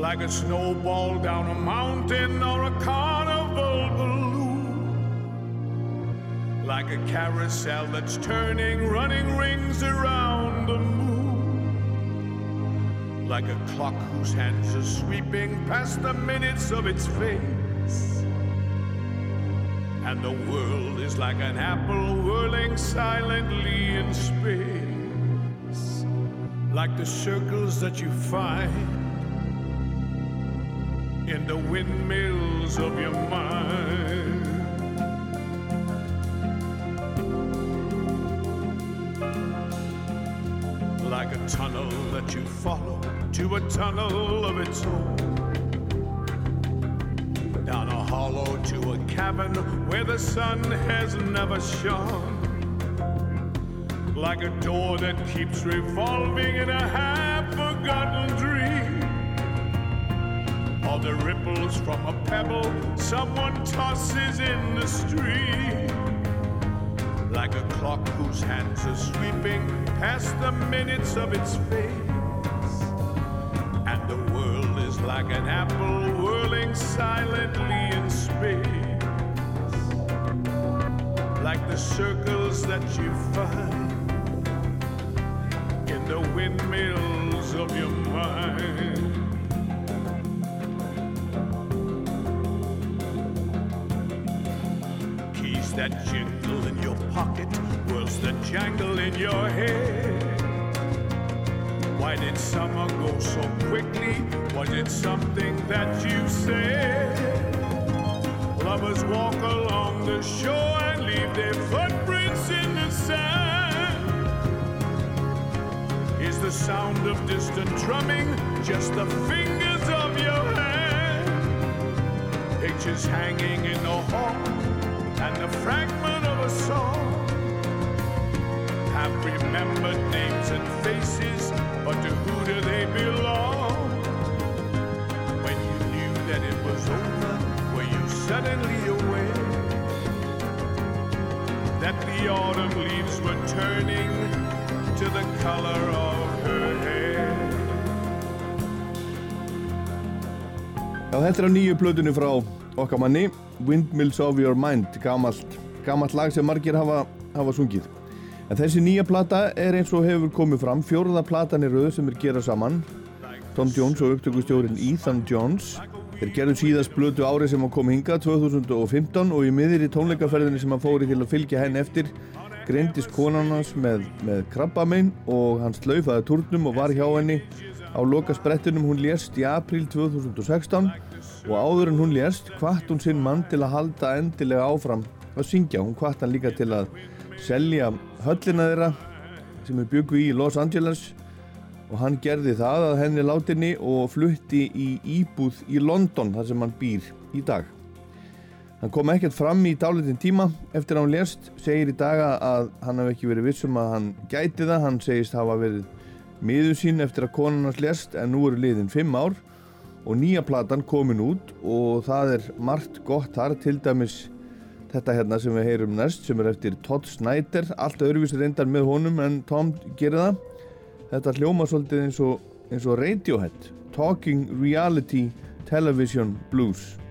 Like a snowball down a mountain or a carnival balloon. Like a carousel that's turning, running rings around the moon like a clock whose hands are sweeping past the minutes of its face. And the world is like an apple whirling silently in space, like the circles that you find in the windmills of your mind. Like a tunnel that you follow to a tunnel of its own. Down a hollow to a cavern where the sun has never shone. Like a door that keeps revolving in a half forgotten dream. Or the ripples from a pebble someone tosses in the stream like a clock whose hands are sweeping past the minutes of its face. And the world is like an apple whirling silently in space. Like the circles that you find in the windmills of your mind. Keys that jingle in your pocket, words that jangle in your head. So quickly? Was it something that you said? Lovers walk along the shore and leave their footprints in the sand. Is the sound of distant drumming just the fingers of your hand? Pictures hanging in the hall and the fragment of a song have remembered names and faces, but to the autumn leaves were turning to the color of her hair? Já, þetta er á nýju plötunni frá okkar manni Windmills of Your Mind gamalt, gamalt lag sem margir hafa, hafa sungið. En þessi nýja plata er eins og hefur komið fram fjórða platan er rauð sem er gera saman. Tom Jones og upptökustjórin Ethan Jones þeir gerðu síðast blötu ári sem að kom hinga 2015 og í miðir í tónleikaferðinni sem hann fóri til að fylgja henn eftir greindist konan hans með, með krabbamein og hann slaufaði turnum og var hjá henni. Á loka sprettunum hún lést í april 2016 og áður en hún lést hvart hún sinn mann til að halda endilega áfram að syngja. Hún hvart hann líka til að selja höllina þeirra sem er byggu í Los Angeles og hann gerði það að henni látinni og flutti í íbúð í London þar sem hann býr í dag. Hann kom ekkert fram í dálitin tíma eftir að hún lést segir í daga að hann hef ekki verið vissum að hann gæti það. Hann segist hafa verið miður sín eftir að konan hans lést en nú eru liðin 5 ár og nýja platan komin út og það er margt gott þar til dæmis þetta hérna sem við heyrum næst sem er eftir Todd Snyder. Allt öðruvísi reyndar með honum en Tom gerir það þetta hljóma svolítið eins og, eins og Radiohead Talking Reality Television Blues.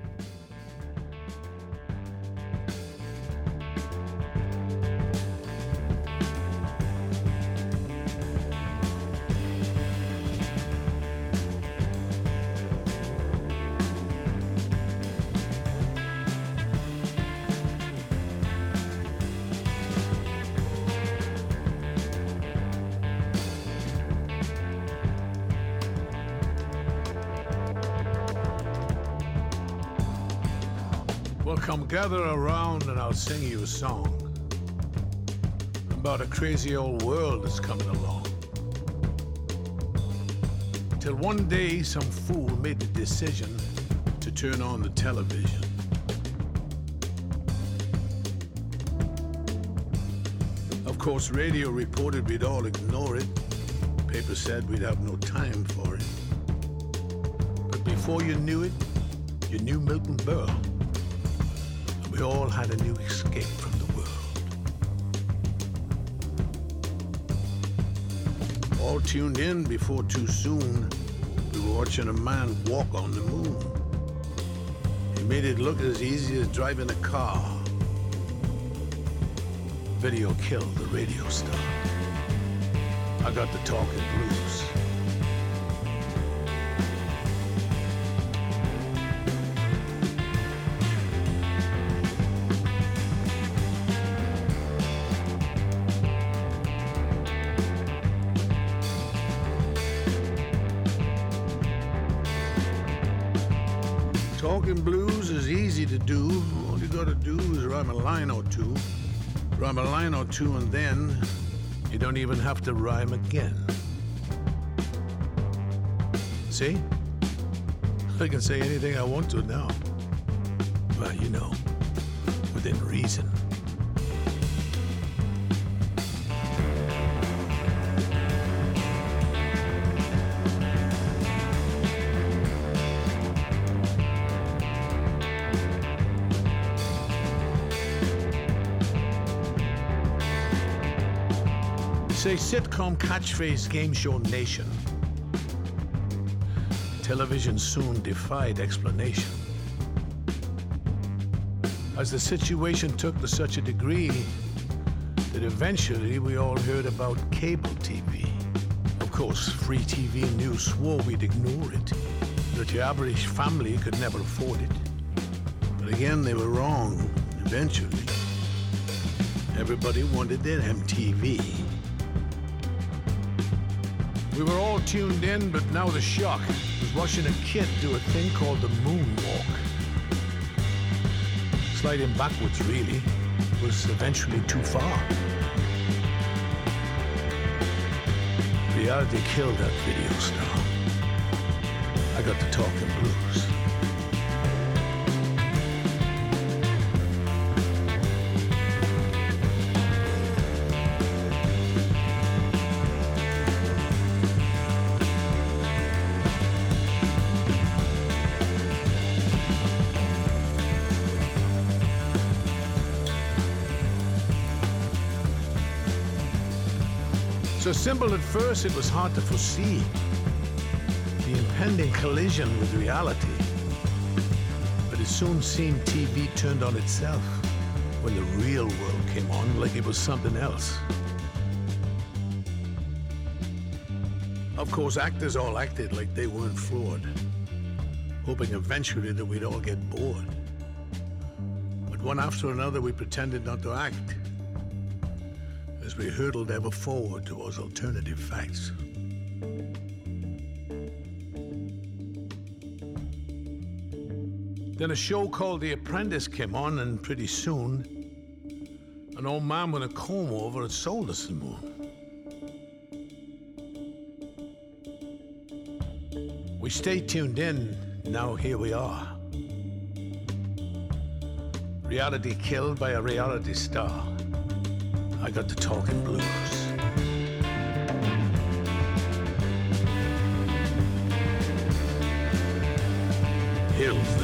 Come gather around and I'll sing you a song about a crazy old world that's coming along. Till one day some fool made the decision to turn on the television. Of course, radio reported we'd all ignore it. Paper said we'd have no time for it. But before you knew it, you knew Milton Berle. We all had a new escape from the world. All tuned in before too soon, we were watching a man walk on the moon. He made it look as easy as driving a car. Video killed the radio star. I got the talking blues. Two, and then you don't even have to rhyme again. See? I can say anything I want to now. Sitcom catchphrase game show nation. Television soon defied explanation. As the situation took to such a degree that eventually we all heard about cable TV. Of course, free TV news swore we'd ignore it, that your average family could never afford it. But again, they were wrong, eventually. Everybody wanted their MTV. Tuned in, but now the shock was watching a kid do a thing called the moonwalk. Sliding backwards, really, was eventually too far. Reality killed that video star. I got the talking blues. Simple at first, it was hard to foresee the impending collision with reality. But it soon seemed TV turned on itself when the real world came on like it was something else. Of course, actors all acted like they weren't flawed, hoping eventually that we'd all get bored. But one after another, we pretended not to act we hurtled ever forward towards alternative facts. Then a show called The Apprentice came on, and pretty soon, an old man with a comb over had sold us the moon. We stayed tuned in, now here we are. Reality killed by a reality star. I got the talking blues. Hills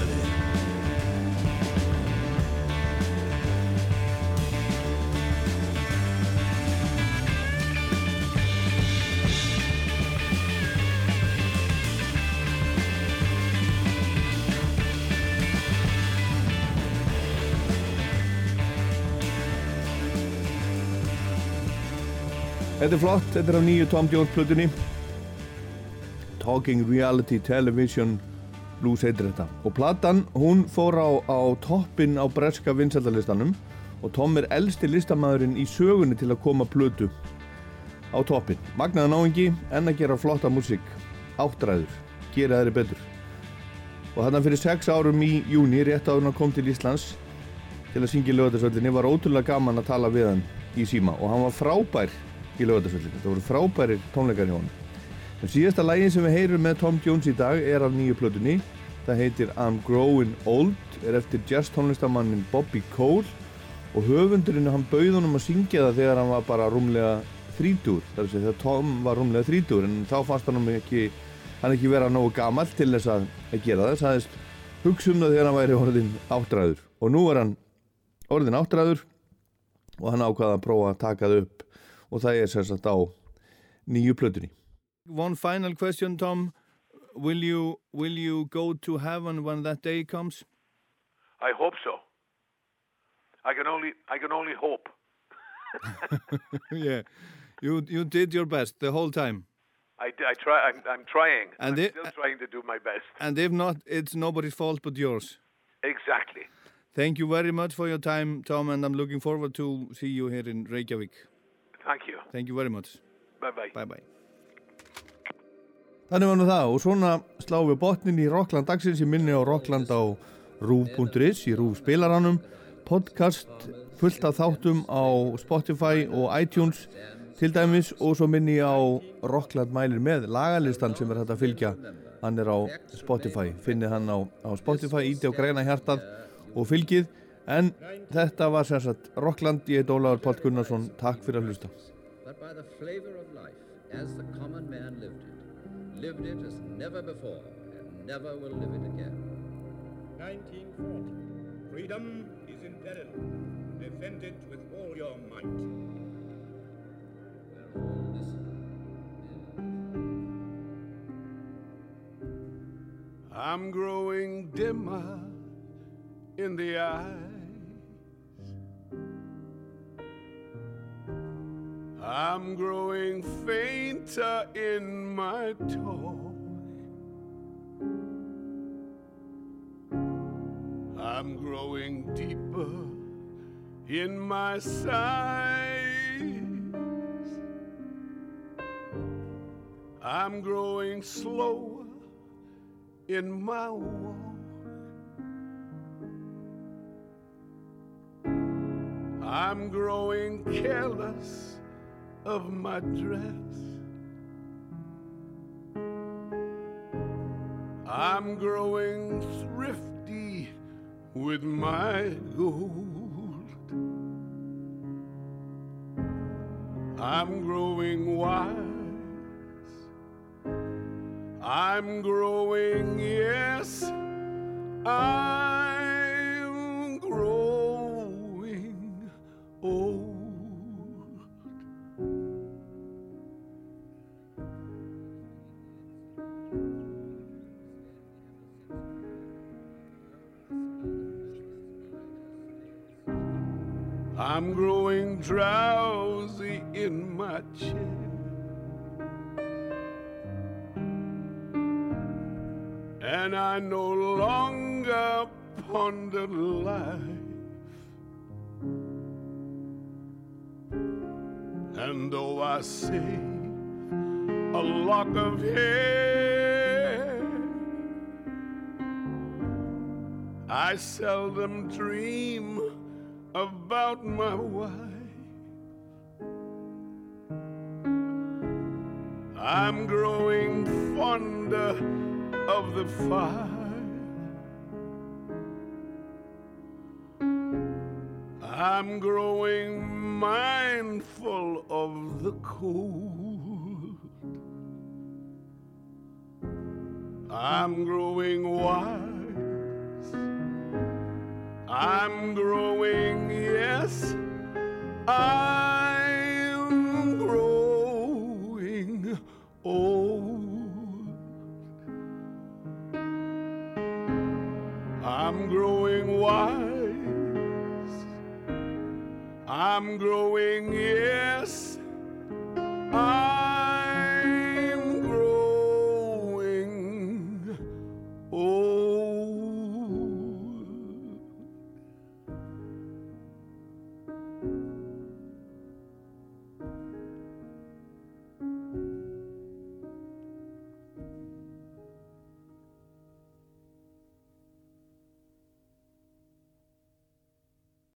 Þetta er flott, þetta er á nýju Tom Jones plutunni Talking Reality Television Blues heitir þetta. Og platan hún fór á, á toppin á breska vinsaldalistanum og Tom er elsti listamæðurinn í sögunni til að koma plötu á toppin magnaða náingi en að gera flotta músík. Áttræður, gera þeirri betur. Og þarna fyrir sex árum í júni, rétt áður hann kom til Íslands til að syngja lögatarsvöldinni var ótrúlega gaman að tala við hann í síma. Og hann var frábær í lögatarsvöldinni það voru frábærir tónleikar hjá hann en síðasta lægin sem við heyrum með Tom Jones í dag er af nýju plötunni. Það heitir I'm Growing Old er eftir jazz tónlistamannin Bobby Cole. Og höfundurinn hann bauð honum að syngja það þegar hann var bara rúmlega þrítúr þar að segja þegar Tom var rúmlega þrítúr en þá fannst hann ekki hann ekki vera nógu gamall til þess að, gera það. Sagðist hugsa um það þegar hann væri orðin áttræður. Og nú er hann orðin áttræður og hann ákvaða að prófa að taka það upp og það er sérsagt á nýju plötunni One final question Tom will you, will you go to heaven when that day comes? I hope so. I can only I can only hope. *laughs* yeah you, you did your best the whole time I, I try. I'm, I'm trying. And I'm it- still trying to do my best. and if not it's nobody's fault but yours Exactly. Thank you very much for your time Tom and I'm looking forward to see you here in Reykjavík Thank you. Thank you very much. Bye bye. Bye bye Þannig var nú það og svona sláum við botnin í Rockland dagsins. Ég minni á Rockland á rúf.is í rúf spilaranum. Podcast fullt af þáttum á Spotify og iTunes til dæmis og svo minni á Rockland mælir með lagalistan sem er hægt að fylgja. Hann er á Spotify. Finnið hann á, á Spotify, íti á græna hjartað og fylgið en þetta var sem sagt Rockland ég heit Ólafur Páll Gunnarsson, takk fyrir að hlusta but by the flavor of life as the common man lived it. Lived it as never before and never will live it again. 1940. Freedom is in peril. Defend it with all your might. I'm growing dimmer in the eyes. I'm growing fainter in my talk. I'm growing deeper in my sighs. I'm growing slower in my walk. I'm growing careless of my dress. I'm growing thrifty with my gold. I'm growing wise. I'm growing, yes, I'm drowsy in my chair. and I no longer ponder life. And though I save a lock of hair, I seldom dream about my wife. I'm growing fonder of the fire. I'm growing mindful of the cold. I'm growing wise. I'm growing, yes, I'm wise. I'm growing, yes. I